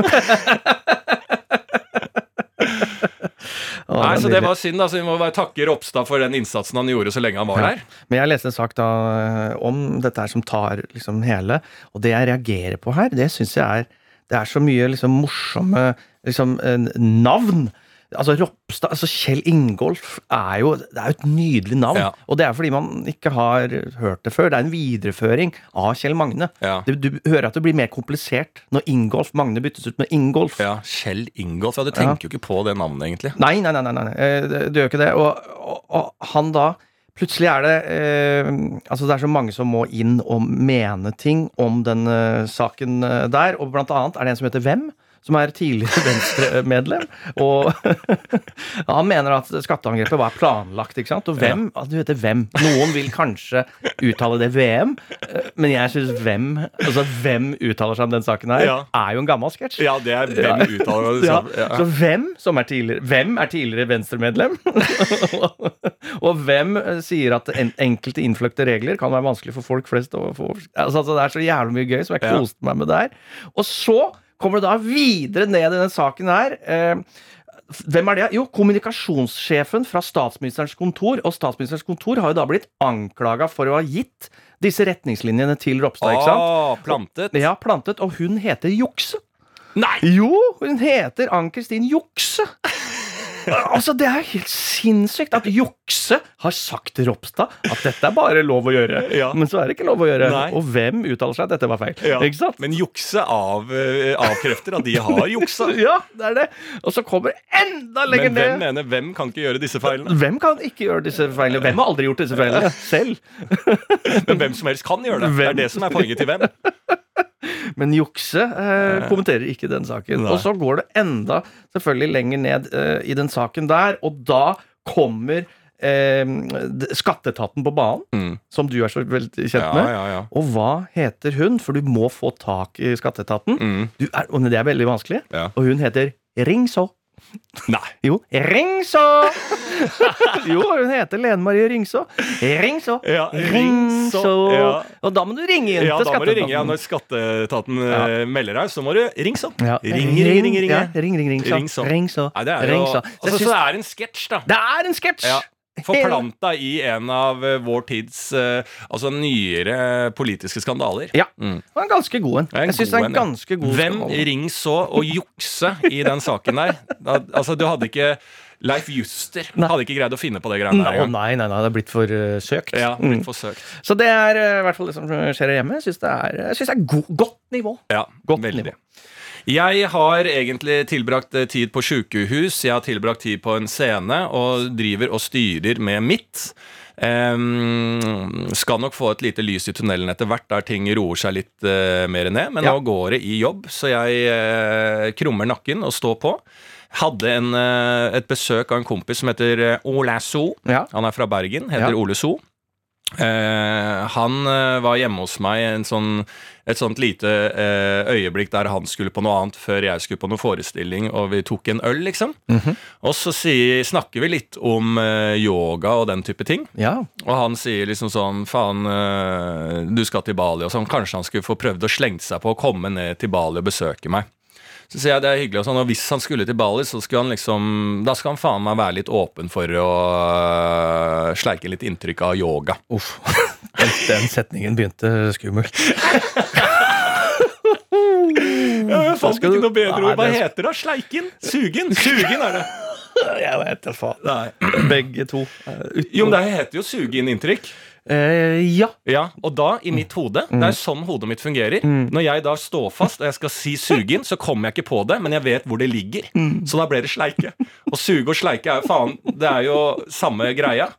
Å, Nei, så. Det var synd. altså Vi må bare takke Ropstad for den innsatsen han gjorde så lenge han var Ja. der. Men jeg leste en sak da eh, om dette her som tar liksom hele, og det jeg reagerer på her, det syns jeg er Det er så mye liksom morsomme liksom eh, navn. Altså Ropstad, altså Kjell Ingolf er jo Det er jo et nydelig navn. Ja. Og det er fordi man ikke har hørt det før. Det er en videreføring av Kjell Magne. Ja. Du, du hører at det blir mer komplisert når Ingolf Magne byttes ut med Ingolf. Ja, Kjell Ingolf. Ja, Du tenker jo ikke på det navnet, egentlig. Nei, nei, nei, nei, nei. eh, Du gjør ikke det. Og, og, og han da Plutselig er det eh, Altså det er så mange som må inn og mene ting om den eh, saken eh, der. Og blant annet er det en som heter Hvem? Som er tidligere Venstre-medlem. Og han mener at skatteangrepet var planlagt. ikke sant? Og hvem? Ja. du heter Hvem. Noen vil kanskje uttale det VM, men jeg syns Hvem altså hvem uttaler seg om den saken her, Ja. er jo en gammel sketsj. Ja, det er hvem uttaler det Ja, sånn. Ja. Så hvem som er tidligere Hvem er tidligere Venstre-medlem? og hvem eh, sier at en, enkelte innfløkte regler kan være vanskelig for folk flest å få altså, altså, Det er så jævlig mye gøy som jeg koste meg med der. Og så kommer det da videre ned i denne saken her. Eh, hvem er det? Jo, kommunikasjonssjefen fra statsministerens kontor. Og statsministerens kontor har jo da blitt anklaga for å ha gitt disse retningslinjene til Ropstad. ikke sant? Oh, plantet. Ja, plantet, og hun heter Jukse. Nei! Jo, hun heter Ann-Kristin Jukse. Altså, Det er helt sinnssykt at Jukse har sagt til Ropstad at dette er bare lov å gjøre. Ja. Men så er det ikke lov å gjøre. Nei. Og hvem uttaler seg at dette var feil? Ja. Ikke sant? Men jukse av, eh, avkrefter at de har juksa. Ja, det er det. Og så kommer enda lenger ned. Men hvem ned. mener hvem kan ikke gjøre disse feilene? Hvem kan ikke gjøre disse feilene? Hvem har aldri gjort disse feilene? Selv. Men hvem som helst kan gjøre det. Det er det som er poenget til hvem. Men Jukse eh, kommenterer ikke den saken. Nei. Og så går det enda selvfølgelig lenger ned eh, i den saken der, og da kommer eh, skatteetaten på banen, Mm. som du er så veldig kjent Ja, med. ja, ja. Og hva heter hun? For du må få tak i skatteetaten. Mm. Du er, og det er veldig vanskelig. Og hun heter Ringså. Nei. Jo, Ringså! jo, hun heter Lene Marie Ringså. Ringså. Ja, Ringså. Ringså, ja. Og da må du ringe inn Ja, til da må du ringe. Ja, når skatteetaten ja. melder deg, så må du ringså. Ja. Ring, ring, ring, ring. Ja, ring, ring, ring, ringså. Ring Ringså Ring så. Nei, det er jo ringså. Så altså, Så er det en sketsj, da. det er en sketsj! Forplanta i en av eh, vår tids eh, altså nyere politiske skandaler. Ja. Mm. Det var en ganske god en. Jeg syns det er en ganske god Hvem skandale. ring så å jukse i den saken der? Da, altså, du hadde ikke Leif Juster Nei. hadde ikke greid å finne på det greiene der nei, nei, nei, det er blitt for uh, søkt. Ja, Mm. for søkt. Så det er i hvert fall det som skjer hjemme. Jeg syns det er, jeg synes det er go godt nivå. Ja, Godt veldig. nivå. Jeg har egentlig tilbrakt eh, tid på sjukehus, jeg har tilbrakt tid på en scene og driver og styrer med mitt. Um, skal nok få et lite lys i tunnelen etter hvert, der ting roer seg litt uh, mer ned. Men Ja. nå går det i jobb, så jeg uh, krummer nakken og står på. Hadde en, uh, et besøk av en kompis som heter Ole So. Ja. Han er fra Bergen, heter Ja. Ole So. Eh, han eh, var hjemme hos meg en sånn, et sånt lite eh, øyeblikk der han skulle på noe annet før jeg skulle på noe forestilling, og vi tok en øl, liksom. Mhm. Og så sier, snakker vi litt om yoga og den type ting. Ja. Og han sier liksom sånn Faen, du skal til Bali og sånn. Kanskje han skulle få prøvd å slenge seg på å komme ned til Bali og besøke meg. Så sier jeg det er hyggelig, og sånn, og hvis han skulle til Bali, så skulle han liksom Da skal han faen meg være litt åpen for å øh, sleike litt inntrykk av yoga. Uff. Den, den setningen begynte skummelt. Ja, jeg fant skal ikke noe bedre ord. Hva det- heter det? Sleiken? Sugen? Sugen er det. Jeg vet da faen. Nei. Begge to. Eh, Jo, men det heter jo suge inn inntrykk. Eh, ja. Ja, og da, i mitt hode, det er sånn hodet mitt fungerer. Når jeg da står fast og jeg skal si suge inn, så kommer jeg ikke på det, men jeg vet hvor det ligger. Så da blir det sleike. Og suge og sleike er jo faen Det er jo samme greia.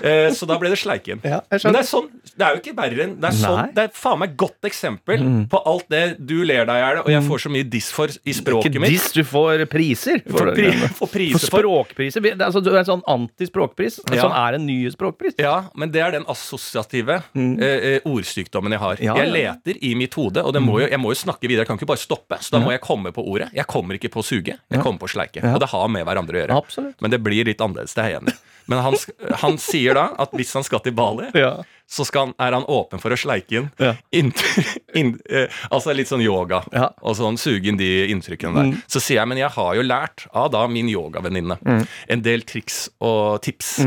Eh, så da ble det sleiken. Ja. Men det er sånn Det er jo ikke verre enn Det er sånn. Det er faen meg godt eksempel på alt det du ler deg i hjel, og jeg får så mye diss for i språket Ikke mitt. diss, du får priser. For, pri, for For priser for språkpriser. Det er, altså, du er en sånn antispråkpris. Ja. Sånn er en ny språkpris. Ja, men det er den assosiative mm. eh, ordsykdommen jeg har. Ja, jeg leter i mitt hode, og det må jo, jeg må jo snakke videre. Jeg kan ikke bare stoppe. Så da må jeg komme på ordet. Jeg kommer ikke på suge, jeg kommer på sleike. Og det har med hverandre å gjøre. Absolutt. Men det blir litt annerledes, det er jeg enig i. Men han, han sier da at hvis han skal til Bali, Ja. så han, er han åpen for å sleike inn, Ja. inn, inn eh, Altså litt sånn yoga, Ja. og sånn suge inn de inntrykkene der. Så sier jeg, men jeg har jo lært av da min yogavenninne en del triks og tips.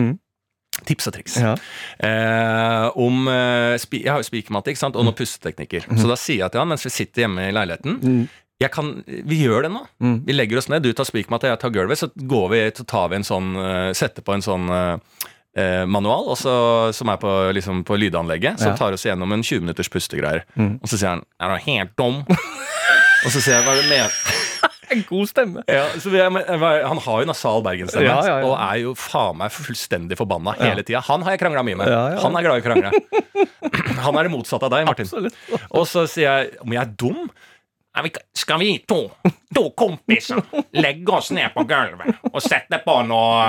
Tips og triks. Ja. Eh, om eh, Jeg har jo spikermatte og noen pusteteknikker. Så da sier jeg til han mens vi sitter hjemme i leiligheten jeg kan, Vi gjør det nå. Vi legger oss ned. Du tar spikermatta, jeg tar gulvet. Så går vi, så tar vi en sånn eh, Setter på en sånn eh, eh, manual også, som er på, liksom, på lydanlegget, som Ja. tar oss gjennom en 20 minutters pustegreier. Og så sier han Er du helt dum? og så sier jeg hva er det du mener En god stemme. ja, er, Han har jo nasal bergensstemme Ja, ja, og er jo faen meg fullstendig forbanna hele tida. Han har jeg krangla mye med. Han er glad i å krangle. Han er det motsatte av deg, Martin. Absolutt. Og så sier jeg om jeg er dum. Skal vi to, to kompiser legge oss ned på gulvet og sette på noe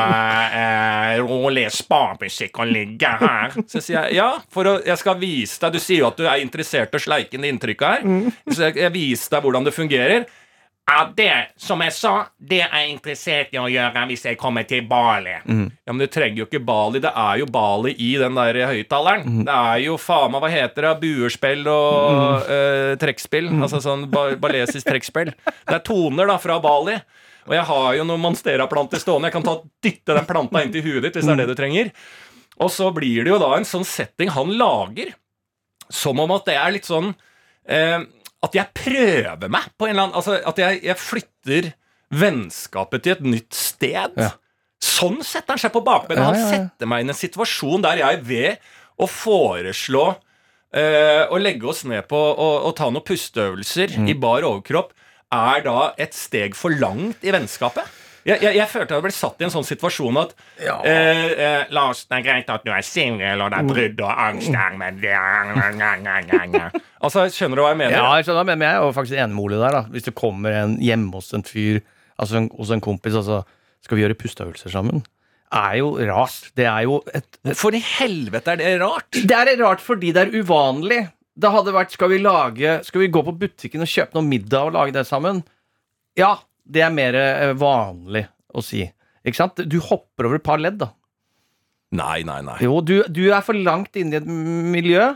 eh, rolig spamusikk og ligge her? Så sier jeg ja, for å, jeg skal vise deg Du sier jo at du er interessert i å sleike inn det inntrykket her. Så jeg, jeg viser deg hvordan det fungerer. Ja, det, som jeg sa, det er jeg interessert i å gjøre hvis jeg kommer til Bali. Ja, Men du trenger jo ikke Bali. Det er jo Bali i den der høyttaleren. Det er jo faen meg, hva heter det, buerspill og eh, trekkspill. Altså sånn ba balesisk trekkspill. Det er toner da fra Bali. Og jeg har jo noen monstera-planter stående. Jeg kan ta, dytte den planta inn til huet ditt hvis det er det du trenger. Og så blir det jo da en sånn setting han lager, som om at det er litt sånn eh, At jeg prøver meg på en eller annen Altså at jeg, jeg flytter vennskapet til et nytt sted. Ja. Sånn setter han seg på bakbeina. Han setter meg i en situasjon der jeg ved å foreslå eh, å legge oss ned på å ta noen pusteøvelser Mm. i bar overkropp, er da et steg for langt i vennskapet. Jeg, jeg, jeg følte jeg ble satt i en sånn situasjon at Ja. eh, eh, Lars, det er greit at du er singel, og det er brudd og angst men det er Altså, skjønner du hva jeg mener? Ja, jeg skjønner, men jeg er jo faktisk enig med Ole der. da Hvis det kommer en hjemme hos en fyr, altså en, hos en kompis, altså skal vi gjøre pusteøvelser sammen? Er jo rart. Det er jo et For i helvete er det rart! Det er rart fordi det er uvanlig. Det hadde vært skal vi lage Skal vi gå på butikken og kjøpe noe middag og lage det sammen? Ja, det er mer eh, vanlig å si. Ikke sant? Du hopper over et par ledd, da. Nei, nei, nei. Jo, du, du er for langt inne i et miljø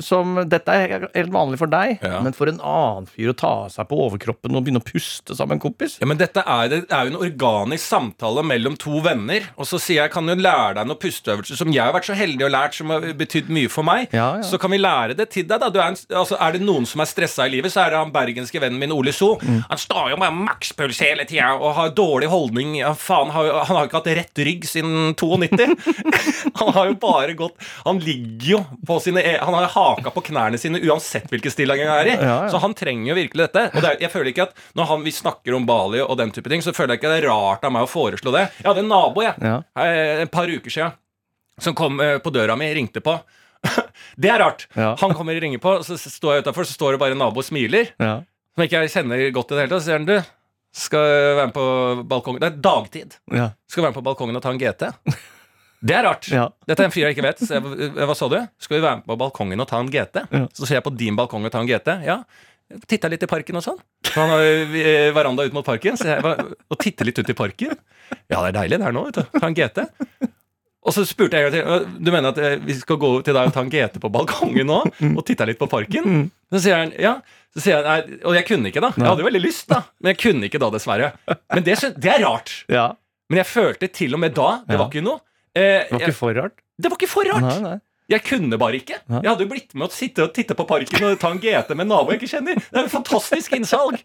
som Dette er helt vanlig for deg, Ja. men for en annen fyr å ta seg på overkroppen og begynne å puste sammen med en kompis Ja, men dette er, det er jo en organisk samtale mellom to venner. Og så sier jeg kan jo lære deg noen pusteøvelser som jeg har vært så heldig og lært, som har betydd mye for meg. Ja, ja. Så kan vi lære det til deg. da du er, en, altså, er det noen som er stressa i livet, så er det han bergenske vennen min Ole So. Mm. Han står jo med makspuls hele tida og har dårlig holdning. Ja, faen, han har jo ikke hatt rett rygg siden 92. han har jo bare gått Han ligger jo på sine e- Han har haka på knærne sine uansett hvilken stilling han er i. Ja, ja. Så han trenger jo virkelig dette. Og det er, jeg føler ikke at Når han, vi snakker om Bali og den type ting, så føler jeg ikke det er rart av meg å foreslå det. Jeg hadde en nabo jeg, Ja. eh, et par uker siden som kom eh, på døra mi, ringte på. det er rart. Han kommer og ringer på, så står jeg utafor, så står det bare en nabo og smiler. Ja. Som ikke jeg kjenner godt i det hele tatt. Så sier han du, skal være med på balkongen Det er dagtid. Ja. Skal være med på balkongen og ta en GT. Det er rart. Ja. Dette er en fyr jeg ikke vet. Så jeg, eh, hva sa du? Skal vi være med på balkongen og ta en GT? Ja. Så ser jeg på din balkong og ta en GT. Ja. Titta litt i parken og sånn. Han har eh, veranda ut mot parken. Så jeg, var, og titte litt ut i parken. Ja, det er deilig det her nå, vet du. Ta en GT. Og så spurte jeg til «Øh, Du mener at eh, vi skal gå til deg og ta en GT på balkongen nå? Og titte litt på parken? Så sier han ja. Så sier jeg, nei, Og jeg kunne ikke, da. Jeg hadde jo veldig lyst, da. Men jeg kunne ikke da, dessverre. Men det, det er rart. Ja. Men jeg følte til og med da Det var ikke noe. Eh, Det var ikke for rart. jeg, det var ikke for rart! Nei, nei. Jeg kunne bare ikke. Jeg hadde jo blitt med å sitte og titte på parken og ta en GT med en nabo jeg ikke kjenner. Det er jo fantastisk innsalg.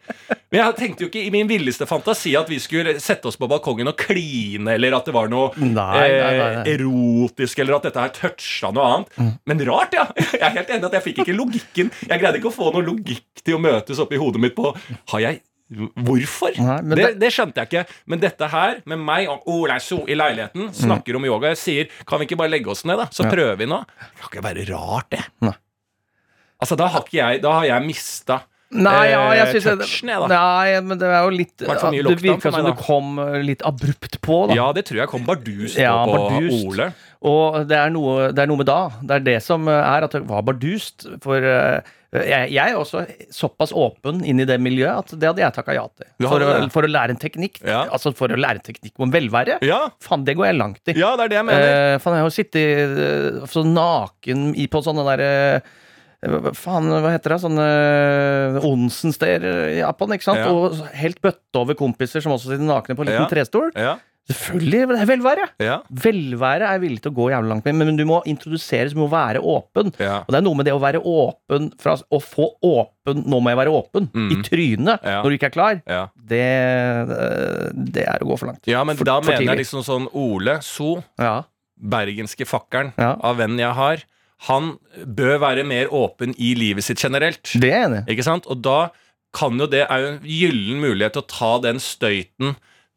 Men jeg tenkte jo ikke i min villeste fantasi at vi skulle sette oss på balkongen og kline, eller at det var noe Nei, nei, nei. Eh, erotisk, eller at dette her toucha noe annet. Men rart, ja. Jeg er helt enig at jeg fikk ikke logikken. Jeg greide ikke å få noe logikk til å møtes oppi hodet mitt på Har jeg Hvorfor? Nei, det, det- det skjønte jeg ikke. Men dette her, med meg og Ola So i leiligheten, snakker om yoga. Jeg sier kan vi ikke bare legge oss ned, da? Så prøver vi nå. Det kan ikke være rart, det. Nei. Altså, da har ikke jeg Da har jeg mista Nei, ja, jeg Eh, synes touchen, jeg, da. Nei, men det er jo litt Det virka som du kom eh, litt abrupt på, da. Ja, det tror jeg kom bardust Ja, på, bardust. Ole. Og det er, noe, det er noe med da. Det er det som eh, er at det var bardust. For eh, jeg, jeg er også såpass åpen inn i det miljøet at det hadde jeg takka ja til. For å, for å lære en teknikk. Ja. Altså for å lære en teknikk om velvære. Ja, Faen, det går jeg langt i. ja, det er det jeg mener. Eh, faen, jeg har sittet eh, så naken i, på sånne der eh, faen, hva heter det? Sånne Onsen-steder i Japan, ikke sant? Ja. Og helt bøtte over kompiser som også sitter nakne på en liten trestol. ja, Selvfølgelig, velvære! ja, Velvære er jeg villig til å gå jævlig langt med, men du må introduseres, du må være åpen. ja. Og det er noe med det å være åpen fra, Å få åpen 'nå må jeg være åpen' Mm. i trynet Ja. når du ikke er klar, det, det er å gå for langt. ja men For- da for mener jeg liksom sånn Ole So, Ja. bergenske fakkeren av vennen jeg har, han bør være mer åpen i livet sitt generelt. Det er enig. Ikke sant? Og da kan jo det er jo en gyllen mulighet til å ta den støyten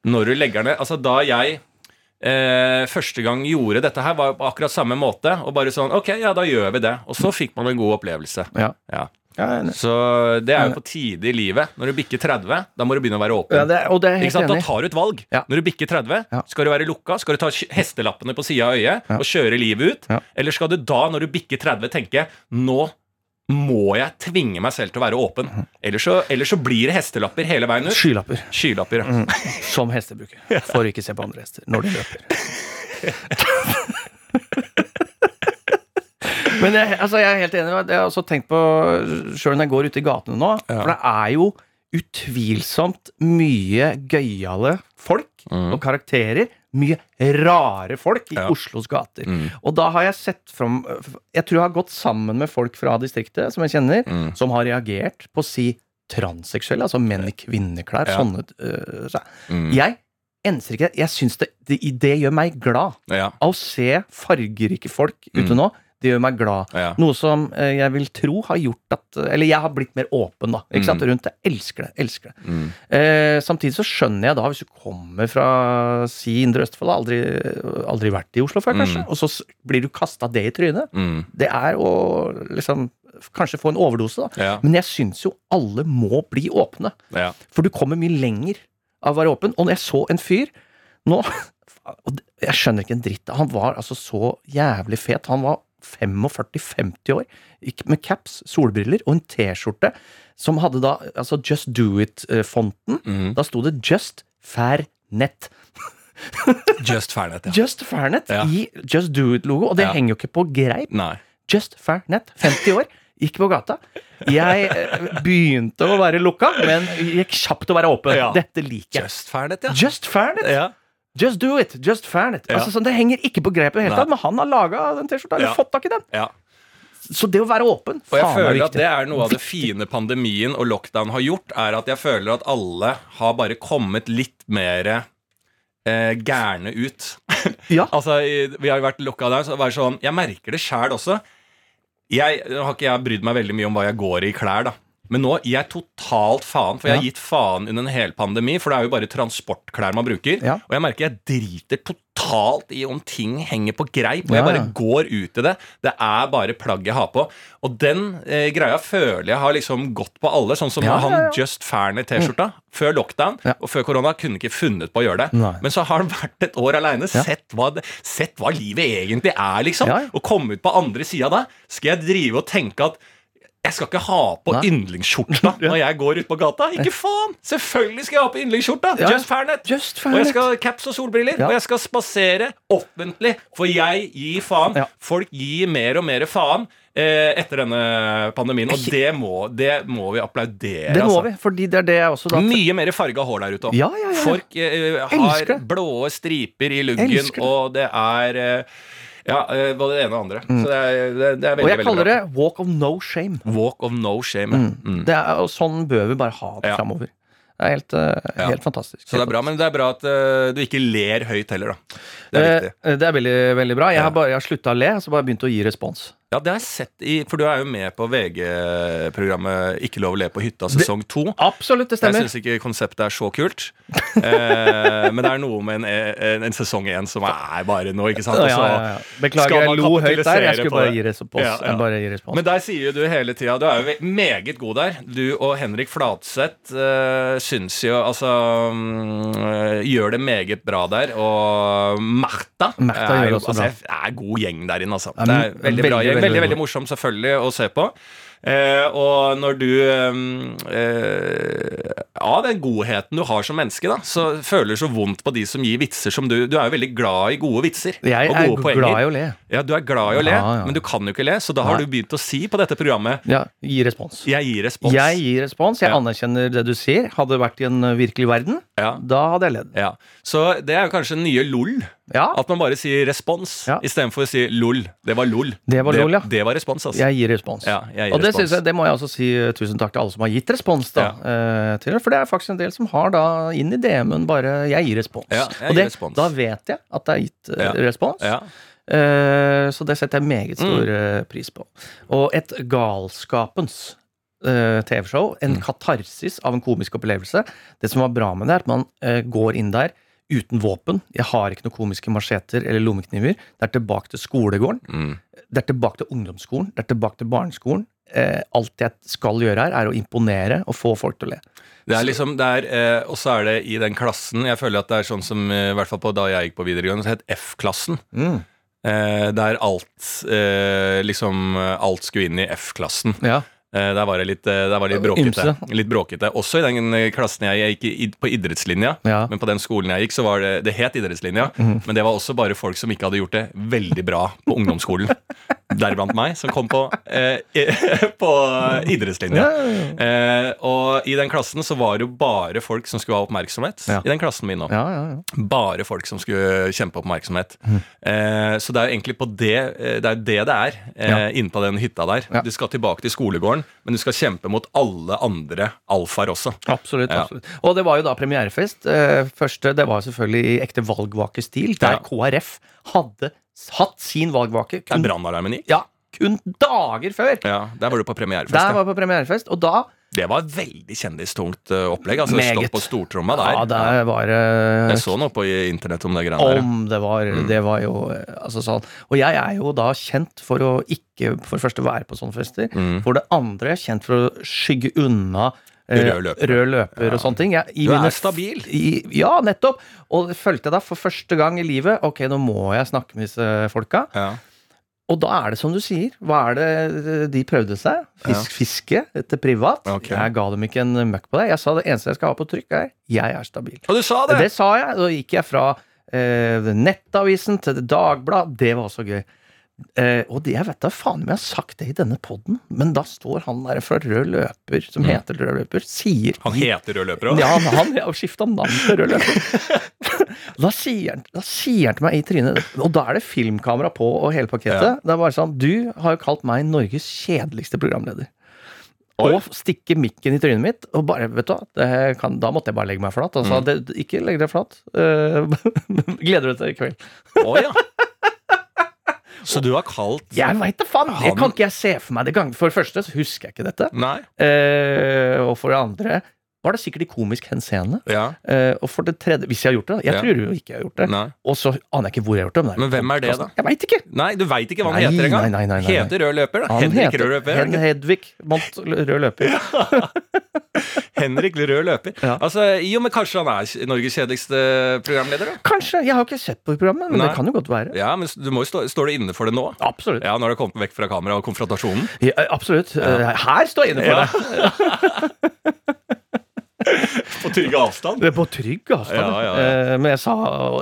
når du legger ned. Altså da jeg eh, første gang gjorde dette her, var på akkurat samme måte. Og bare sånn Ok, ja, da gjør vi det. Og så fikk man en god opplevelse. Ja. Ja. Så det er jo på tide i livet. Når du bikker 30, da må du begynne å være åpen. Ja, det, det? Da tar du et valg. Ja. Når du bikker 30, skal du være lukka? Skal du ta hestelappene på sida av øyet og kjøre livet ut? Eller skal du da, når du bikker 30, tenke nå må jeg tvinge meg selv til å være åpen? Ellers så, ellers så blir det hestelapper hele veien ut. Skylapper. Skylapper. ja. Mm. Som hester bruker. For å ikke se på andre hester når de løper. Men jeg, altså, jeg er helt enig. Jeg har også tenkt på, sjøl når jeg går ute i gatene nå Ja. For det er jo utvilsomt mye gøyale folk Mm. og karakterer. Mye rare folk i Ja. Oslos gater. Mm. Og da har jeg sett fram Jeg tror jeg har gått sammen med folk fra distriktet som jeg kjenner, Mm. som har reagert på å si transseksuelle, altså menn i kvinneklær. Ja. Sånne øh, så- Mm. Jeg enser ikke Jeg syns det, det, det gjør meg glad. Ja. Av å se fargerike folk ute Mm. nå, det gjør meg glad. Ja. Noe som eh, jeg vil tro har gjort at Eller jeg har blitt mer åpen da ikke sant, Mm. rundt det. Elsker det. elsker det Mm. eh, Samtidig så skjønner jeg da, hvis du kommer fra si Indre Østfold, aldri, aldri vært i Oslo før, kanskje, Mm. og så blir du kasta det i trynet. Mm. Det er å liksom kanskje få en overdose, da. Ja. Men jeg syns jo alle må bli åpne. Ja. For du kommer mye lenger av å være åpen. Og når jeg så en fyr nå Jeg skjønner ikke en dritt. Han var altså så jævlig fet. Han var 45-50 år, gikk med caps, solbriller og en T-skjorte som hadde da altså Just Do It-fonten. Mm. Da sto det Just Fair Net. Just Fernet, ja. Just Fair Net Ja. i Just Do It-logo, og det Ja. henger jo ikke på greip. Nei. Just Fair Net, 50 år, gikk på gata. Jeg eh, begynte å være lukka, men gikk kjapt å være åpen. Ja. Dette liker jeg. Just Fairnet, ja. Just Fair Net. ja. Just do it! Just fan it. Altså, sånn, det henger ikke på grepet i det hele tatt, men han har laga den T-skjorta, eller fått tak i den. ja. Så det å være åpen, Og jeg føler er at det er noe av det fine pandemien og lockdown har gjort, er at jeg føler at alle har bare kommet litt mer eh, gærne ut. Ja. altså, vi har jo vært lukka der, så det var sånn Jeg merker det sjæl også. Jeg har ikke jeg brydd meg veldig mye om hva jeg går i i klær, da. Men nå gir jeg totalt faen, for jeg har gitt faen under en hel pandemi. For det er jo bare transportklær man bruker. Ja. Og jeg merker jeg driter totalt i om ting henger på greip. Og jeg bare går ut i det. Det er bare plagg jeg har på. Og den eh, greia føler jeg har liksom gått på alle. Sånn som Ja, han ja. Just Ferner-T-skjorta. Før lockdown Ja. og før korona kunne ikke funnet på å gjøre det. Nei. Men så har han vært et år aleine. Ja. Sett, sett hva livet egentlig er, liksom. Ja, ja. Og komme ut på andre sida da. Skal jeg drive og tenke at Jeg skal ikke ha på yndlingsskjorta når jeg går ut på gata. Ikke faen! Selvfølgelig skal jeg ha på yndlingsskjorta! Ja. Just fairnet. Just Og jeg skal ha caps og solbriller, Ja. og jeg skal spasere offentlig. For jeg gir faen. Ja. Folk gir mer og mer faen eh, etter denne pandemien, og det må, det må vi applaudere. Det må altså. vi, fordi det er det jeg også da Mye mer farga hår der ute òg. Ja, ja, ja. Folk eh, har blå striper i luggen, og det er eh, Ja, eh, både det ene og andre. Så det er, det, det er veldig, Og jeg kaller det walk of no shame. Walk of no shame. mm. Mm. Det er, og sånn bør vi bare ha det Ja. framover. Det er helt, eh, Ja. helt fantastisk. Så det er bra, men det er bra at uh, du ikke ler høyt heller, da. Det er viktig. Det er veldig, veldig bra. Jeg har bare jeg har slutta å le, så bare begynt å gi respons. Ja, det har jeg sett i For du er jo med på VG-programmet Ikke lov å le på hytta sesong to. Absolutt, det stemmer Jeg syns ikke konseptet er så kult. Eh, men det er noe med en, en, en sesong én som er bare nå, ikke sant? Ja, ja, ja. Beklager, jeg lo høyt der. Jeg skulle bare gi bare gi respons. Men der sier du hele tida Du er jo meget god der. Du og Henrik Flatseth uh, syns jo Altså eh, Gjør det meget bra der. Og Märtha er også altså, er god gjeng der inne, altså. Det er veldig, bra gjeng. Veldig Veldig, veldig morsom, selvfølgelig, å se på. Eh, og når du eh, Av den godheten du har som menneske, da, så føler du så vondt på de som gir vitser som du Du er jo veldig glad i gode vitser. Jeg og er poenger. glad i å le. Ja, du er glad i å le, Ja, ja. men du kan jo ikke le, så da har Nei. du begynt å si på dette programmet Ja, gi respons. Jeg gir respons. Jeg gir respons. Jeg Ja. anerkjenner det du sier. Hadde det vært i en uh, virkelig verden, Ja. da hadde jeg ledd. Ja. Så det er jo kanskje den nye LOL. Ja, At man bare sier respons Ja. istedenfor å si LOL. Det var LOL. Det var LOL, ja. Det var respons, altså. jeg gir respons. Ja, jeg gir og det, respons. jeg, det må jeg også si uh, tusen takk til alle som har gitt respons. da eh, For det er faktisk en del som har da inn i DM-en bare 'jeg gir respons'. Ja, jeg og gir det, respons. da vet jeg at det er gitt Ja. respons. Eh, så det setter jeg meget stor Mm. eh, pris på. Og et galskapens eh, TV-show, en Mm. katarsis av en komisk opplevelse. Det som var bra med det, er at man går inn der uten våpen. Jeg har ikke noen komiske macheter eller lommekniver. Det er tilbake til skolegården. Mm. Det er tilbake til ungdomsskolen. Det er tilbake til barneskolen. Eh, alt jeg skal gjøre her, er å imponere og få folk til å le. Det er liksom, det er, eh, Og så er det i den klassen Jeg føler at det er sånn som I hvert fall på da jeg gikk på videregående, så het F-klassen. Eh, der alt eh, liksom Alt skulle inn i F-klassen. Ja. Eh, der var det litt, eh, var det bråkete. Litt bråkete. Også i den eh, klassen jeg, jeg gikk i, på idrettslinja. Ja. Men på den skolen jeg gikk, så var det Det het idrettslinja, men det var også bare folk som ikke hadde gjort det veldig bra på ungdomsskolen. Deriblant meg, som kom på, eh, på idrettslinja. Eh, og i den klassen så var det jo bare folk som skulle ha oppmerksomhet. I den klassen min nå. Ja, ja, ja. Bare folk som skulle kjempe oppmerksomhet. Eh, så det er jo egentlig på det det er det det er eh, inne på den hytta der. Du skal tilbake til skolegården, men du skal kjempe mot alle andre alfaer også. Absolutt. Absolutt. Og det var jo da premierefest. Eh, første, Det var selvfølgelig i ekte valgvakestil, der Ja. KrF hadde hatt sin valgvake Der brannalarmen gikk. ja, kun dager før. Ja, der var du på premierefest. Der var jeg på premierefest, og da Det var et veldig kjendistungt eh, opplegg. Altså Meget. Stå på stortromma der. Ja, der var uh, Jeg så noe på internett om det greiene der. Om det var Mm. Det var jo eh, altså sånn. Og jeg er jo da kjent for å ikke for det første være på sånne fester. Mm. For det andre kjent for å skygge unna Rød løper. rød løper og sånne ting. Jeg, i Du er mine- stabil. I, ja, nettopp. Og følte jeg da for første gang i livet. Ok, nå må jeg snakke med disse folka. Ja. Og da er det som du sier. Hva er det de prøvde seg? Fisk, Fiske etter privat. Okay. Jeg ga dem ikke en møkk på det. Jeg sa det eneste jeg skal ha på trykk, er 'jeg er stabil'. Og du sa det! Det sa jeg. Da gikk jeg fra eh, Nettavisen til Dagbladet. Det var også gøy. Eh, og det, jeg vet da faen om jeg har sagt det i denne poden, men da står han der fra Rød Løper, som heter Rød Løper, sier Han heter rød løper òg. ja, han, han har skifta navn til Rød Løper. da, sier han, da sier han til meg i trynet Og da er det filmkamera på og hele pakketet. Ja. Det er bare sånn Du har jo kalt meg Norges kjedeligste programleder. Oi. Og stikke mikken i trynet mitt. Og bare, vet du hva, det kan, Da måtte jeg bare legge meg flat. Og sa Mm. det, ikke legg deg flat. Eh, gleder du deg til i kveld? Å ja. Så du har kalt Jeg veit da faen! Det kan ikke jeg se for meg. Det gang. for det første så husker jeg ikke dette. Nei. Eh, og for det andre var det sikkert i komisk henseende. Ja. Uh, og for det tredje, hvis jeg har gjort det Jeg Ja. tror jo ikke jeg har gjort det. Nei. Og så aner jeg ikke hvor jeg har gjort det. Men hvem er det, da? Jeg veit ikke! Nei, du veit ikke hva han Nei, heter engang. nei, nei, nei, nei. Heter rød løper, da. Han Henrik heter Rød løper. er Hen? Hedvig Mont Rød Løper. Henrik rød løper. Ja. Altså, Jo, men kanskje han er Norges kjedeligste programleder, da? Kanskje. Jeg har ikke sett på programmet, men det kan jo godt være. Ja, men du må jo stå, Står du inne for det nå? Absolutt. Ja, Når du har kommet vekk fra kamera og konfrontasjonen? Ja, absolutt. Eh, Her står jeg inne for det. På trygg avstand? Det er på trygg avstand. Ja, ja, ja. Eh, Men jeg sa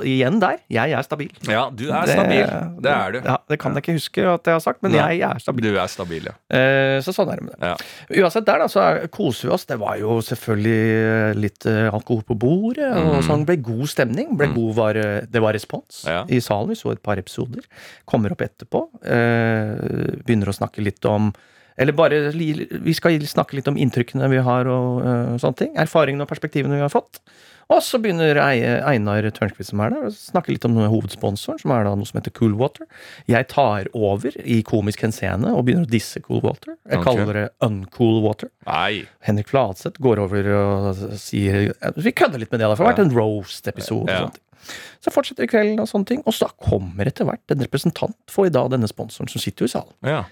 igjen der jeg er stabil. Ja, du er stabil. Det er du. Ja, det kan jeg ikke huske at jeg har sagt, men Nei. jeg er stabil. Du er stabil, ja. Eh, Så sånn er det med det. ja. Uansett der, da, så er- koser vi oss. Det var jo selvfølgelig litt eh, alkohol på bordet, og sånn ble god stemning. Ble god var, det var respons i salen. Vi så et par episoder. Kommer opp etterpå. eh, Begynner å snakke litt om eller bare Vi skal snakke litt om inntrykkene vi har og uh, sånne ting. Erfaringene og perspektivene vi har fått. Og så begynner Einar Tørnquist som er der, å snakke litt om noe hovedsponsoren, som er da noe som heter Coolwater. Jeg tar over i komisk henseende og begynner å disse Coolwater. Jeg okay. kaller det Uncool Water. Nei. Henrik Fladseth går over og sier Vi kødder litt med det, da, for det har vært en roast-episode. Ja. Så fortsetter kvelden og sånne ting. Og så kommer etter hvert en representant for i dag denne sponsoren som sitter jo i salen, Ja.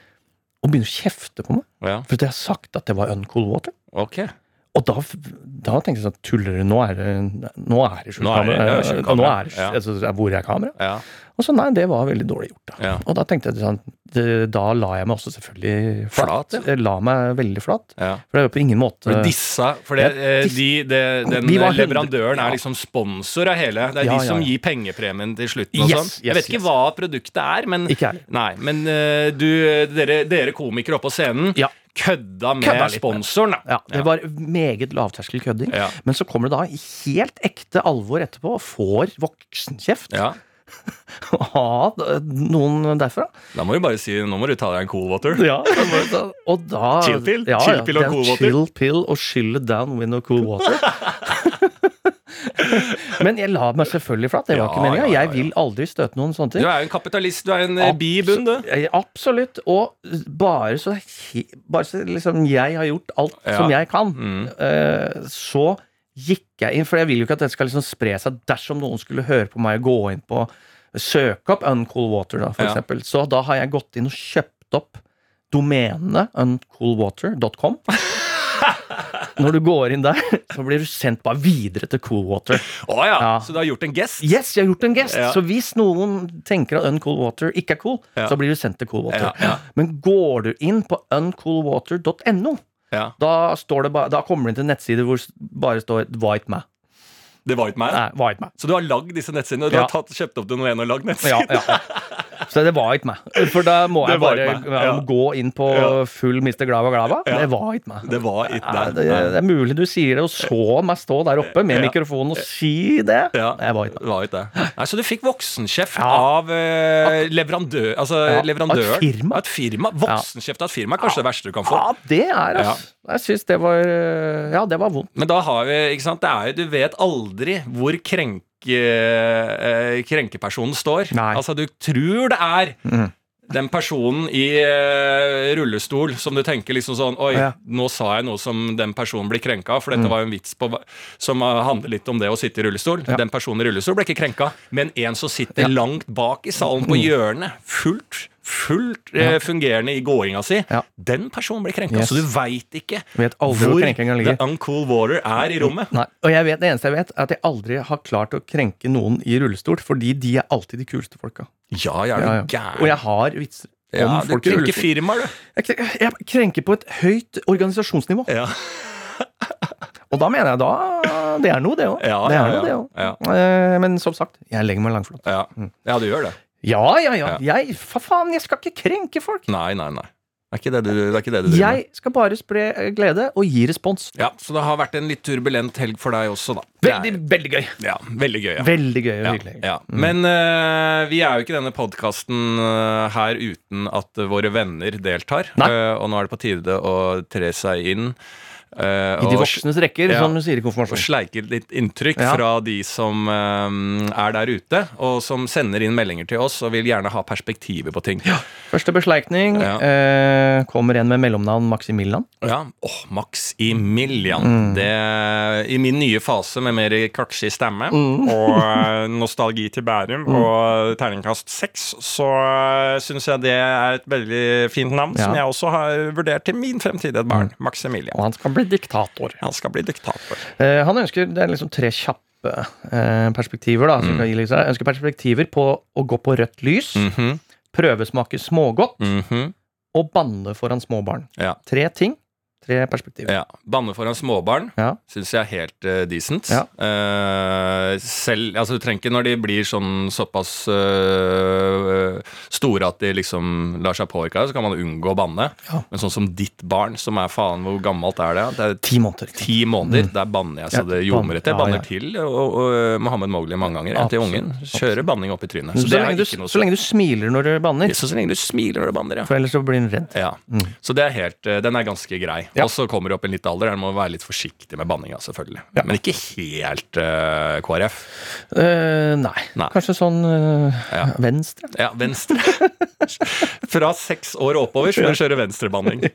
Og begynner å kjefte på meg. ja. For jeg har sagt at det var Uncool Water. Ok. Og da, da tenkte jeg sånn Tuller du? Nå er det Nå er det skjult kamera. ja, Og nå er det Ja. altså, Hvor er kamera? Ja. Og så nei, det var veldig dårlig gjort, da. Ja. Og da tenkte jeg sånn Da la jeg meg også selvfølgelig flat. Flat. Jeg la meg veldig flat. For det jo på ingen måte For dissa For det, Ja, de, de, den de leverandøren er liksom sponsor av hele. Det er de som gir pengepremien til slutten og Yes, sånn. yes, Jeg vet ikke yes. hva produktet er, men. Nei, men eh, du, dere, dere komikere oppe på scenen Ja. Kødda med Kødda sponsoren, da. Ja, det var meget lavterskel kødding. Ja. Men så kommer det da helt ekte alvor etterpå og får voksenkjeft Ja. av noen derfra. Da må du bare si nå må du ta deg en cool water. Ja, og da Chill pill? Ja, Chill pill og cool water? Chill pill og chill down with no cool water. Men jeg la meg selvfølgelig flat. Det var Ja, ikke meninga. Jeg vil aldri støte noen sånne ting. Du er jo en kapitalist, du er en Abs bi i bunn, du. Absolutt. Og bare så, bare så liksom jeg har gjort alt som jeg kan, Mm. eh, så gikk jeg inn, for jeg vil jo ikke at dette skal liksom spre seg dersom noen skulle høre på meg og gå inn på Søke opp Uncool Water, da, for Ja. eksempel. Så da har jeg gått inn og kjøpt opp domenet uncoolwater.com. Når du går inn der, så blir du sendt bare videre til Coolwater. Oh, ja. Ja. Så du har gjort en gest? Yes, jeg har gjort en gest! Ja. Så hvis noen tenker at Uncool Water ikke er cool, Ja. så blir du sendt til Cool Water. Ja, ja. Men går du inn på uncoolwater.no, Ja. da, står det ba, da kommer du inn til en nettside hvor det bare står White Man. Det var ikke meg? Nei, var ikke meg. Så du har lagd disse nettsidene? Du Ja. har tatt, kjøpt opp til noen og lagd nettsider? ja, ja. Så det var ikke meg. For da må Det jeg bare ja, gå inn på full Mr. Glava Glava. Det var ikke meg. Det var ikke Ja, det, det er mulig du sier det, og så meg stå der oppe med mikrofonen og si det. Ja, Det var ikke meg. det var ikke det. Nei, så du fikk voksenkjeft av uh, leverandør, altså leverandøren? av et firma. Et firma. Voksenkjeft av et firma er kanskje det verste du kan få. Ja, det er altså. Jeg syns det var Ja, det var vondt. Men da har vi, ikke sant, det er jo, du vet aldri hvor krenke, eh, krenkepersonen står. Nei. Altså, du tror det er mm den personen i uh, rullestol som du tenker liksom sånn Oi, Ja. nå sa jeg noe som den personen blir krenka av, for dette Mm. var jo en vits på, som eh, handler litt om det å sitte i rullestol. Ja. Den personen i rullestol ble ikke krenka, men en som sitter Ja. Mm. langt bak i salen på hjørnet, fullt Fullt eh, fungerende i gåinga si. Ja. Den personen blir krenka. Yes. Så du veit ikke Vet aldri hvor krenkinga ligger. the uncool water er i rommet. Nei, og jeg vet, Det eneste jeg vet, er at jeg aldri har klart å krenke noen i rullestol, fordi de er alltid de kuleste folka. Ja, jeg er Ja, ja. du gæren. Og jeg har vitser om ja, du folk i krenker rullestol. firmaer, du. Jeg, kre- jeg krenker på et høyt organisasjonsnivå. Ja. Og da mener jeg da Det er noe, det òg. Ja, det ja, ja. Ja. Eh, Men som sagt, jeg legger meg langflat. Ja. ja, du gjør det. Ja, ja, ja. Jeg, for faen, jeg skal ikke krenke folk. Nei, nei, nei. Det er ikke det du, det ikke det du driver med. Jeg skal bare spre eh, glede og gi respons. Ja, Så det har vært en litt turbulent helg for deg også, da. Det er- Veldig, veldig gøy. Ja, veldig gøy. Ja. Veldig gøy og hyggelig. ja. Men eh, vi er jo ikke denne podkasten her uten at våre venner deltar. Nei. Eh, og nå er det på tide å tre seg inn. Eh, I de voksnes rekker, Ja. som du sier i konfirmasjonen. og sleiker sleike litt inntrykk Ja. fra de som eh, er der ute, og som sender inn meldinger til oss og vil gjerne ha perspektiver på ting. Ja, Første besleikning Ja. eh, kommer en med mellomnavn Maximilian. Åh, Maximilian. Mm. Det, I min nye fase med mer kvartsig stemme Mm. og nostalgi til Bærum og terningkast seks, så uh, syns jeg det er et veldig fint navn, Ja. som jeg også har vurdert til min fremtidige barn. Maximilian. Og han skal bli diktator. Han skal bli diktator. Eh, han ønsker Det er liksom tre kjappe eh, perspektiver. da som Mm. seg. ønsker perspektiver på å gå på rødt lys, Mhm, prøvesmake smågodt mhm. og banne foran små barn. Ja. Tre ting. Tre perspektiver. Ja. Banne foran småbarn Ja. syns jeg er helt uh, decent. Ja. Uh, selv Altså, du trenger ikke når de blir sånn såpass uh, store at de liksom lar seg påvirke, så kan man unngå å banne. Ja. Men sånn som ditt barn, som er faen Hvor gammelt er det? Det er Ti måneder. ti måneder. Der banner jeg så det ljomer etter. Jeg banner til og, og Mohammed Mowgli mange ganger til ungen. Kjører banning opp i trynet. Så, Så, lenge du, så lenge du smiler når du banner, så, så lenge du smiler når du banner, ja. for ellers så blir hun redd. Ja, Så det er helt, den er ganske grei. Ja. Og så kommer du opp i en litt alder der du må være litt forsiktig med banninga, selvfølgelig. Ja. Men ikke helt uh, KrF. Uh, nei. Nei. Kanskje sånn uh, Ja. venstre? Ja, venstre. Fra seks år oppover må du kjøre venstrebanning.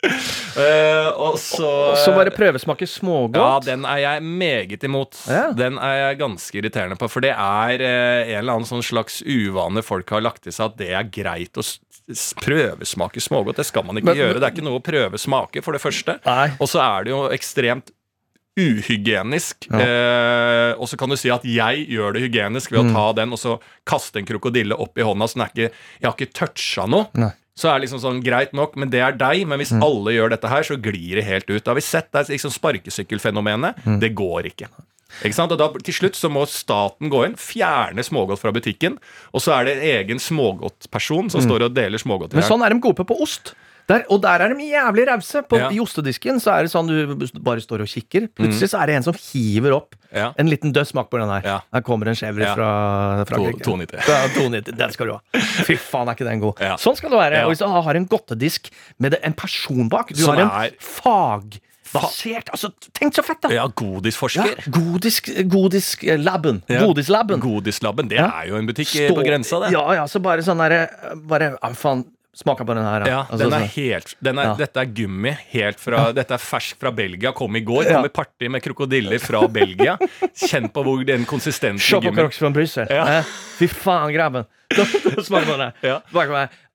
Uh, og så så bare prøvesmake smågodt. Ja, den er jeg meget imot. Ja. Den er jeg ganske irriterende på. For det er uh, en eller annen sånn slags uvane folk har lagt i seg, at det er greit å prøvesmake smågodt. Det skal man ikke Men- gjøre. Det er ikke noe å prøvesmake, for det første. Og så er det jo ekstremt uhygienisk. Eh, og så kan du si at jeg gjør det hygienisk ved å Mm. ta den og så kaste en krokodille opp i hånda. Så den er ikke, jeg har ikke toucha noe. Nei. Så er det liksom sånn, greit nok, men det er deg. Men hvis alle gjør dette her, så glir det helt ut. Da har vi sett det er liksom sparkesykkelfenomenet. Det går ikke. Ikke sant? Og da, til slutt så må staten gå inn, fjerne smågodt fra butikken. Og så er det en egen smågodtperson som står og deler smågodt. Men sånn er de gode på ost. Der, og der er de jævlig rause. Ja. I ostedisken så er det sånn du bare står og kikker. Plutselig så er det en som hiver opp Ja. en liten død smak på den her. Ja. Her kommer en chèvre fra Frankrike. 290. Den skal du ha. Fy faen, er ikke den god. Sånn skal det være. Og hvis du har en godtedisk med det- en person bak Du Som har en er- fagbasert Altså, tenk så fett, da! Ja, Ja, godisforsker. Godisk, godisk-laben. Ja. Godislaben. Godislabben, det Ja. er jo en butikk eh, Stå- på grensa, det. Ja, ja, så bare sånn derre Bare ja, faen, smaka på den her. Ja, Altså, den er helt, den er, Ja. Dette er gummi helt fra Dette er fersk fra Belgia. Kom i går. Kom i party med krokodiller fra Belgia. Kjenn på hvor den konsistensen Se på Crocs fra Brussel. Ja. Eh, Fy faen, grabben. Smak på den. Ja.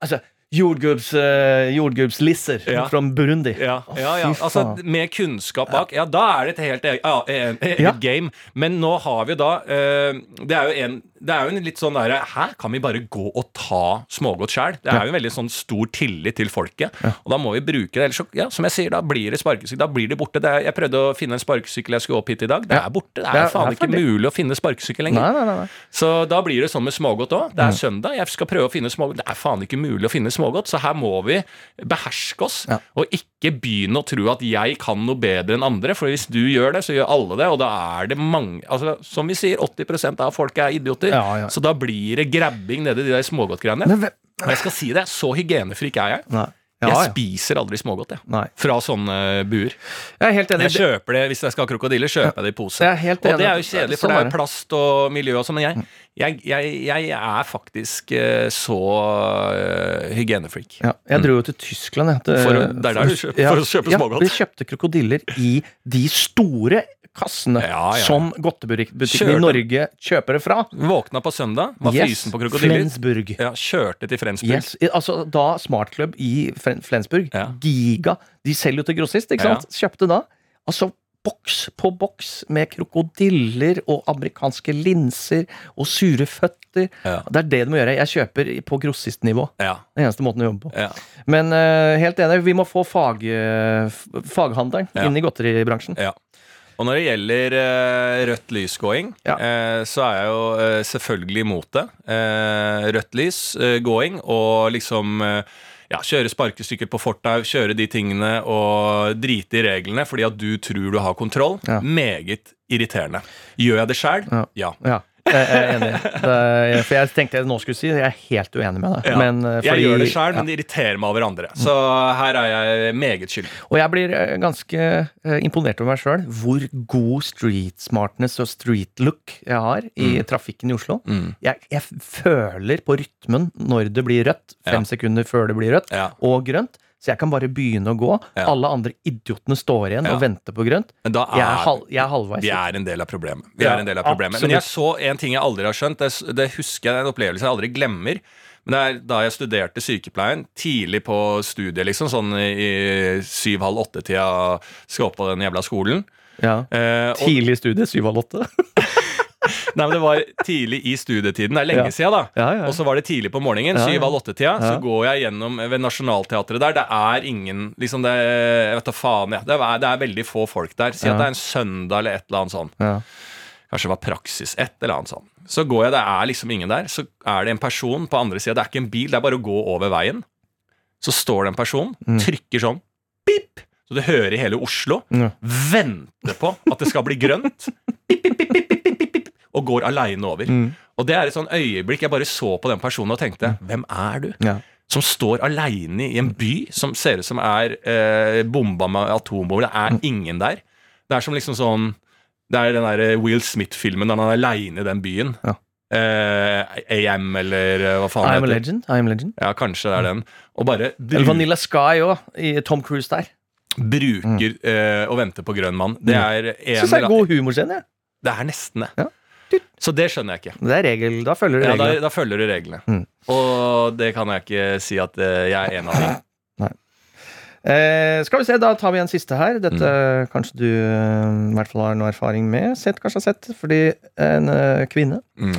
Altså, uh, jordgubbslisser Ja. fra Burundi. Ja, ja, ja. Altså, med kunnskap bak, ja, da er det et helt eget eget Ja. game. Men nå har vi da uh, Det er jo en det er jo en litt sånn derre Hæ, kan vi bare gå og ta smågodt sjæl? Det er jo en veldig sånn stor tillit til folket. Og da må vi bruke det. Ellers så, ja, som jeg sier, da blir det sparkesykkel. Da blir det borte. Det er, jeg prøvde å finne en sparkesykkel jeg skulle opp hit i dag. Det er borte. Det Det er er- faen det er ikke mulig å finne sparkesykkel lenger. Nei, nei, nei, nei. Så da blir det sånn med smågodt òg. Det er søndag, jeg skal prøve å finne smågodt. Det er faen ikke mulig å finne smågodt, så her må vi beherske oss. Ja. Og ikke begynne å tro at jeg kan noe bedre enn andre, for hvis du gjør det, så gjør alle det. Og da er det mange altså, Som vi sier, 80% av folk er idioter. Ja. Så da blir det grabbing nedi de der smågodtgreiene. Men Og jeg skal si det, så hygienefrik er jeg. Nei. Ja, jeg ja. spiser aldri smågodt, jeg. Nei. Fra sånne buer. Jeg er helt enig. Jeg kjøper det hvis jeg skal ha krokodiller. kjøper jeg det i pose. Jeg helt og det er jo kjedelig, for det er jo plast og miljø og sånn, men jeg, jeg, jeg, jeg er faktisk eh, så uh, hygienefreak. Ja, jeg dro jo til Tyskland. Jeg, til- For det er der du kjøper- for å kjøpe smågodt. Vi kjøpte krokodiller i de store kassene Ja, ja. som godtebutikken i Norge kjøper det fra. Våkna på søndag, var Yes, fysen på krokodiller. Flensburg. Ja, kjørte til Frensburg. Yes, altså Da Smartklubb i Flensburg, Ja. Giga De selger jo til grossist, ikke sant? Kjøpte da altså boks på boks med krokodiller og amerikanske linser og sure føtter. Ja. Det er det du må gjøre. Jeg kjøper på grossistnivå. Ja, Den eneste måten å jobbe på. ja. Men uh, helt enig, vi må få fag, uh, faghandelen Ja. inn i godteribransjen. ja. Og når det gjelder uh, rødt lys-gåing, Ja. uh, så er jeg jo uh, selvfølgelig imot det. Rødt lys-gåing og liksom ja, kjøre sparkesykkel på fortau, kjøre de tingene og drite i reglene fordi at du tror du har kontroll. Ja. Meget irriterende. Gjør jeg det sjæl? Ja. Ja. Jeg er enig. Det er, for jeg tenkte jeg nå skulle si jeg er helt uenig med deg. Ja. Men, fordi, jeg gjør det sjøl, ja. men det irriterer meg over andre. Så her er jeg meget skyldig. Og jeg blir eh, ganske eh, imponert over meg sjøl hvor god street smartness og street look jeg har i trafikken i Oslo. Mm. Jeg, jeg føler på rytmen når det blir rødt, fem Ja. sekunder før det blir rødt, og grønt. Så jeg kan bare begynne å gå. Ja. Alle andre idiotene står igjen Ja. og venter på grønt. Men da Jeg er, er halv, jeg er halvveis. Vi er en del av problemet. Vi Ja, er en del av problemet. Men jeg så en ting jeg aldri har skjønt. Det, det husker jeg, det er en opplevelse jeg aldri glemmer. Men det er da jeg studerte sykepleien, tidlig på studiet, liksom, sånn i syv-halv åtte-tida, skal opp på den jævla skolen. Ja. Eh, og, Tidlig studie, syv-halv åtte. nei, men det var tidlig i studietiden. Det er lenge Ja. siden, da. Ja, ja. Og så var det tidlig på morgenen, syv av åtte-tida, så går jeg gjennom ved Nationaltheatret der. Det er ingen liksom det, Jeg vet da faen, jeg. Det er, det er veldig få folk der. Si at det er en søndag eller et eller annet sånt. Ja. Kanskje det var praksis, et eller annet sånt. Så går jeg, det er liksom ingen der. Så er det en person på andre sida. Det er ikke en bil, det er bare å gå over veien. Så står det en person, Mm. trykker sånn pip, så du hører i hele Oslo. Ja. Venter på at det skal bli grønt. Pip, pip, pip, pip, pip, og går aleine over. Mm. Og det er et sånn øyeblikk jeg bare så på den personen og tenkte Hvem er du? Ja. Som står aleine i en by som ser ut som er eh, bomba med atombomber. Det Mm. er ingen der. Det er som liksom sånn Det er den der Will Smith-filmen der han er aleine i den byen. Ja. Eh, AM, eller eh, hva faen det heter. legend. I'm a legend. Ja, kanskje det er den. Og bare Eller Vanilla Sky òg, i Tom Cruise der. bruker eh, å vente på grønn mann. Det er en Syns det er god humorscene. jeg. Det er nesten det. Ja. Så det skjønner jeg ikke. Det er regel, Da følger du Ja, da, reglene. da følger du reglene. Mm. Og det kan jeg ikke si at eh, jeg er en av de. Eh, skal vi se, Da tar vi en siste her. Dette Mm. kanskje du eh, i hvert fall har noe erfaring med. Sett, kanskje har sett. Fordi en eh, kvinne Mm.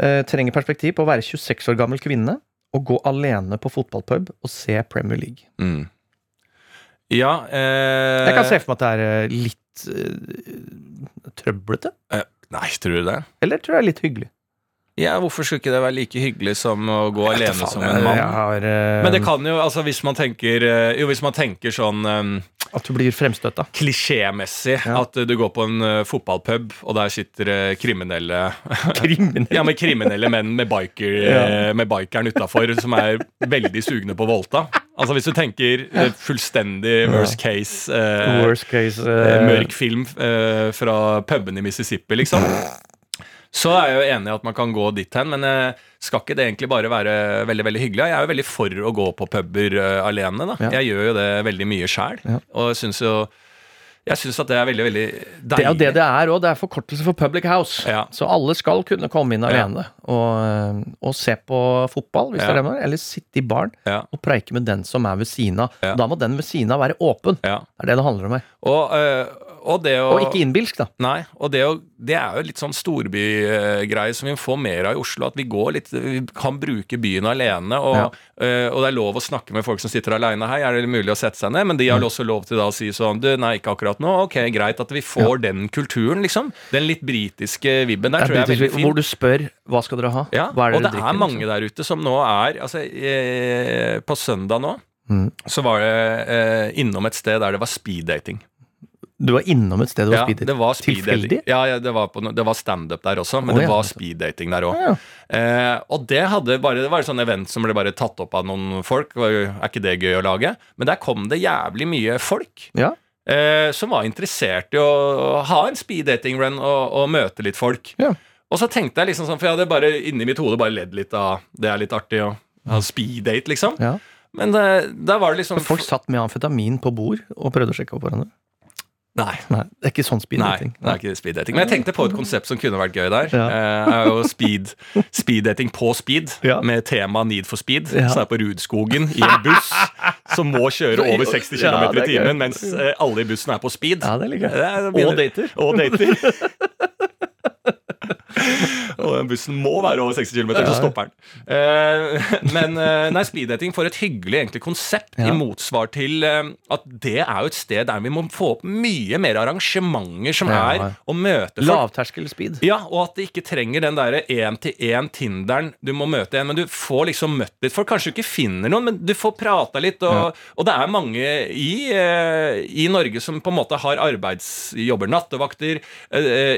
eh, trenger perspektiv på å være 26 år gammel kvinne og gå alene på fotballpub og se Premier League. Mm. Ja eh, Jeg kan se for meg at det er litt trøblete. Nei, tror du det? Eller tror jeg er litt hyggelig. Ja, Hvorfor skulle ikke det være like hyggelig som å gå alene som en mann? Har, uh, Men det kan jo, altså hvis man tenker eh, Jo, hvis man tenker sånn um, At du blir fremstøtta. klisjémessig, Ja. at du går på en uh, fotballpub, og der sitter uh, kriminelle Kriminelle? Ja, med kriminelle menn med, biker, Ja. med bikeren utafor som er veldig sugne på å voldta. Altså Hvis du tenker fullstendig worst case Worst case mørk film fra puben i Mississippi, liksom. Så er jeg jo enig i at man kan gå dit hen, men eh, skal ikke det egentlig bare være veldig veldig hyggelig? Jeg er jo veldig for å gå på puber eh, alene. da Ja. Jeg gjør jo det veldig mye sjæl, Ja. og syns jo Jeg syns at det er veldig, veldig deilig. Det er jo det det er òg. Det er forkortelse for public house. Ja. Så alle skal kunne komme inn Ja. alene og, eh, og se på fotball, hvis Ja. det er det man vil, eller sitte i baren Ja. og preike med den som er ved siden av. Ja. Da må den ved siden av være åpen. Ja. Det er det det handler om her. Og, øh, og det å Og ikke innbilsk, da. Nei, og det, å, det er jo litt sånn storbygreie som vi får mer av i Oslo. At vi går litt Vi kan bruke byen alene. Og, Ja. eh, og det er lov å snakke med folk som sitter alene. Hei, er det mulig å sette seg ned? Men de har også lov til da å si sånn Du, nei, ikke akkurat nå. Ok, greit. At vi får den kulturen, liksom. Den litt britiske vibben der tror jeg er veldig fin. Hvor du spør hva skal dere ha? Ja, hva er og det drikker, er mange liksom? der ute som nå er Altså, eh, på søndag nå Mm. så var det eh, innom et sted der det var speeddating. Du var innom et sted og Ja, speedet. det var speeddating. Tilfeldig? Ja, ja, det var, på det var standup der også, men det ja. var speeddating der òg. Ja, ja. Eh, og det hadde bare Det var et sånt event som ble bare tatt opp av noen folk. Var Er ikke det gøy å lage? Men der kom det jævlig mye folk. Ja. Eh, som var interessert i å ha en speed dating run og, og møte litt folk. Ja. Og så tenkte jeg liksom sånn, for jeg hadde bare inni mitt hode bare ledd litt av det er litt artig å ha speed date, liksom. Ja. Men eh, da var det liksom folk satt med amfetamin på bord og prøvde å sjekke opp hverandre. Nei. Nei, det er ikke sånn Nei, det er ikke speeddating. Men jeg tenkte på et konsept som kunne vært gøy der. Ja. Eh, er jo speed Speeddating på speed, Ja. med tema Need for speed. Ja. Så er på Rudskogen i en buss som må kjøre over 60 km i gøy. timen, mens eh, alle i bussen er på speed. Ja, det er litt er- Og dater. Og dater. Og den bussen må være over 60 km, så stopper den. Eh, men eh, nei, speeddating får et hyggelig egentlig konsept, Ja. i motsvar til eh, at det er jo et sted der vi må få opp mye mer arrangementer som Ja. er å møte folk. Lavterskel speed. Ja, og at det ikke trenger den derre én-til-én Tinderen du må møte en, men du får liksom møtt litt folk. Kanskje du ikke finner noen, men du får prata litt. Og, og det er mange i, eh, i Norge som på en måte har arbeidsjobber, nattevakter,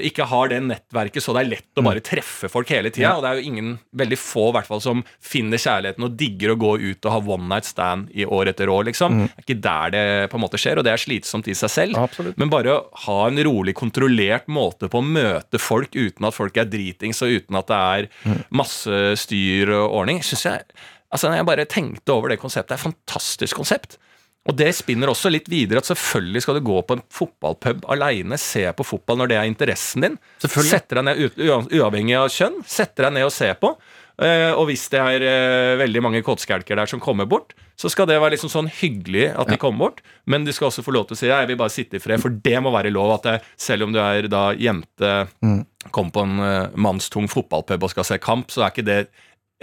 ikke har det nettverket, så det er lett å bare treffe folk hele tida. Og det er jo ingen, veldig få i hvert fall, som finner kjærligheten og digger å gå ut og ha one night stand i år etter år, liksom. Det er ikke der det på en måte skjer, og det er slitsomt i seg selv. Absolutt. Men bare å ha en rolig, kontrollert måte på å møte folk uten at folk er dritings, og uten at det er masse styr og ordning, syns jeg Altså, når jeg bare tenkte over det konseptet, det er et fantastisk konsept. Og det spinner også litt videre at selvfølgelig skal du gå på en fotballpub aleine, se på fotball når det er interessen din. Sette deg ned uavhengig av kjønn. Sette deg ned og se på. Eh, og hvis det er eh, veldig mange kåtskjelker der som kommer bort, så skal det være liksom sånn hyggelig at de kommer bort. Men du skal også få lov til å si jeg vil bare sitte i fred, for det må være lov at det, selv om du er da jente, kommer på en eh, mannstung fotballpub og skal se kamp, så er ikke det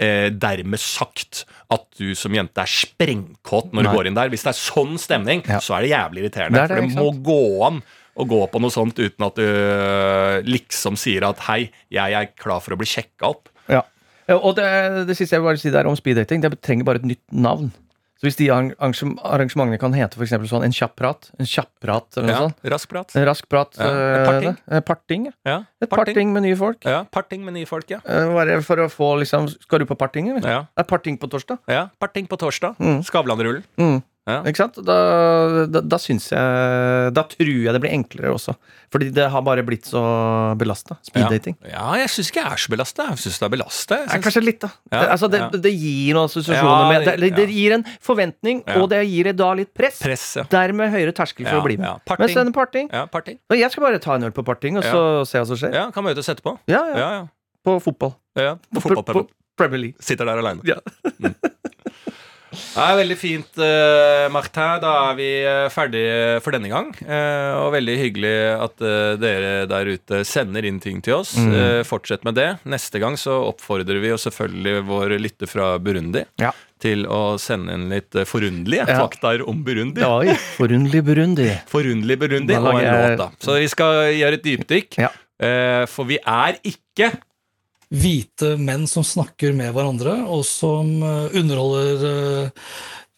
eh, dermed sagt at du som jente er sprengkåt når Nei. du går inn der. Hvis det er sånn stemning, Ja. så er det jævlig irriterende. Det det, for det må gå an å gå på noe sånt uten at du øh, liksom sier at hei, jeg er klar for å bli sjekka opp. Ja. Ja, Og det, det siste jeg vil bare si der om speeddating, det trenger bare et nytt navn. Så hvis de arrangementene kan hete for sånn en kjapp prat, en kjapp prat eller noe Ja, sånt, rask prat. en rask prat, Ja, eh, parting. eh, parting, ja. Ja, Et parting med nye folk. Ja, parting med nye folk, ja. Eh, Bare for å få liksom Skal du på parting, eller? Ja, er parting på torsdag. ja parting på torsdag. Mm. Skavlan-rullen. Mm. Ja. Ikke sant? Da, da, da syns jeg Da tror jeg det blir enklere også. Fordi det har bare blitt så belasta. Speeddating. Ja, jeg syns ikke jeg er så belasta. Jeg syns det er belasta. Synes... kanskje litt, da. Ja, det, altså, det, ja. det gir noen assosiasjoner Ja, med det, det, gir en forventning, Ja. og det gir da litt press. Press, ja. Dermed høyere terskel for Ja, å bli med. ja. Parting. Mens en parting Ja, parting. Jeg skal bare ta en øl på parting, og så se hva som skjer. Ja, Kan møtes etterpå. Ja, ja, Ja, ja. På fotball. ja. På fotballpuben. Premier League. Sitter der aleine. Ja. Det er veldig fint, uh, Martin. Da er vi eh, ferdige for denne gang. Eh, og veldig hyggelig at eh, dere der ute sender inn ting til oss. Mm. Eh, fortsett med det. Neste gang så oppfordrer vi jo selvfølgelig vår lytter fra Burundi Ja. til å sende inn litt eh, forunderlige Ja. faktaer om Burundi. Oi, forunderlig Burundi. Forunderlig Burundi og en låt, da. Så vi skal gjøre et dypdykk. Ja. Eh, for vi er ikke Hvite menn som snakker med hverandre, og som eh, underholder eh,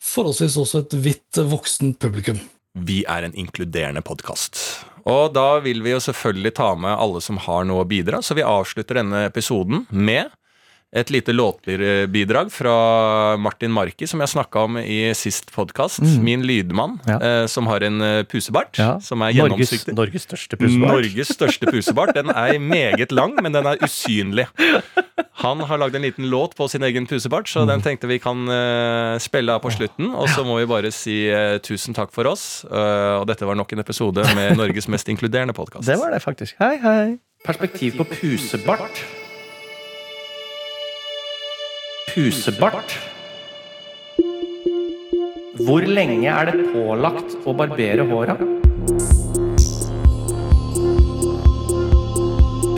forholdsvis også et hvitt voksen voksent publikum. Vi er en inkluderende podkast. Og da vil vi jo selvfølgelig ta med alle som har noe å bidra, så vi avslutter denne episoden med et lite låtbidrag fra Martin Marki, som jeg snakka om i sist podkast. Min lydmann, Ja. eh, som har en eh, pusebart Ja. som er Norges, gjennomsiktig. Norges største pusebart. Norges største pusebart. Den er meget lang, men den er usynlig. Han har lagd en liten låt på sin egen pusebart, så den tenkte vi kan uh, spille av på slutten. Og så må vi bare si uh, tusen takk for oss. Uh, og dette var nok en episode med Norges mest inkluderende podkast. Det var det, faktisk. Hei, hei. Perspektiv på pusebart. Pusebart. Hvor lenge er det pålagt å barbere håra?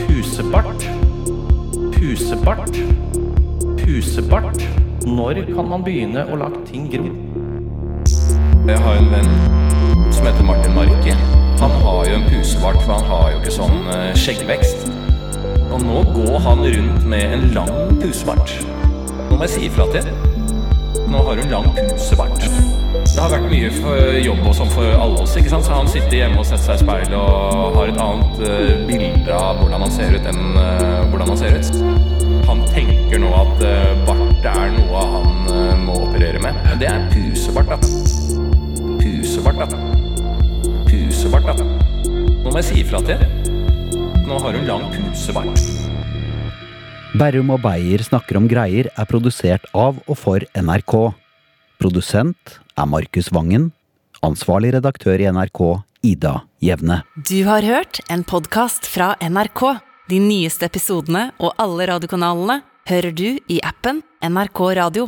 Pusebart. Pusebart. Pusebart. Når kan man begynne å la ting gro? Jeg har en venn som heter Martin Marke. Han har jo en pusebart, for han har jo ikke sånn eh, skjeggvekst. Og nå går han rundt med en lang pusebart. Nå må jeg si ifra til. Nå har hun lang pusebart. Det har vært mye jobb og sånn for alle oss. ikke sant? Så han sitter hjemme og setter seg i speilet og har et annet uh, bilde av hvordan han ser ut enn uh, hvordan han ser ut. Han tenker nå at uh, bart er noe han må operere med. Det er pusebart, da. Pusebart, da. Pusebart, da. Nå må jeg si ifra til. Nå har hun lang pusebart. Berrum og Beyer snakker om greier er produsert av og for NRK. Produsent er Markus Vangen. Ansvarlig redaktør i NRK, Ida Jevne. Du har hørt en podkast fra NRK. De nyeste episodene og alle radiokanalene hører du i appen NRK Radio.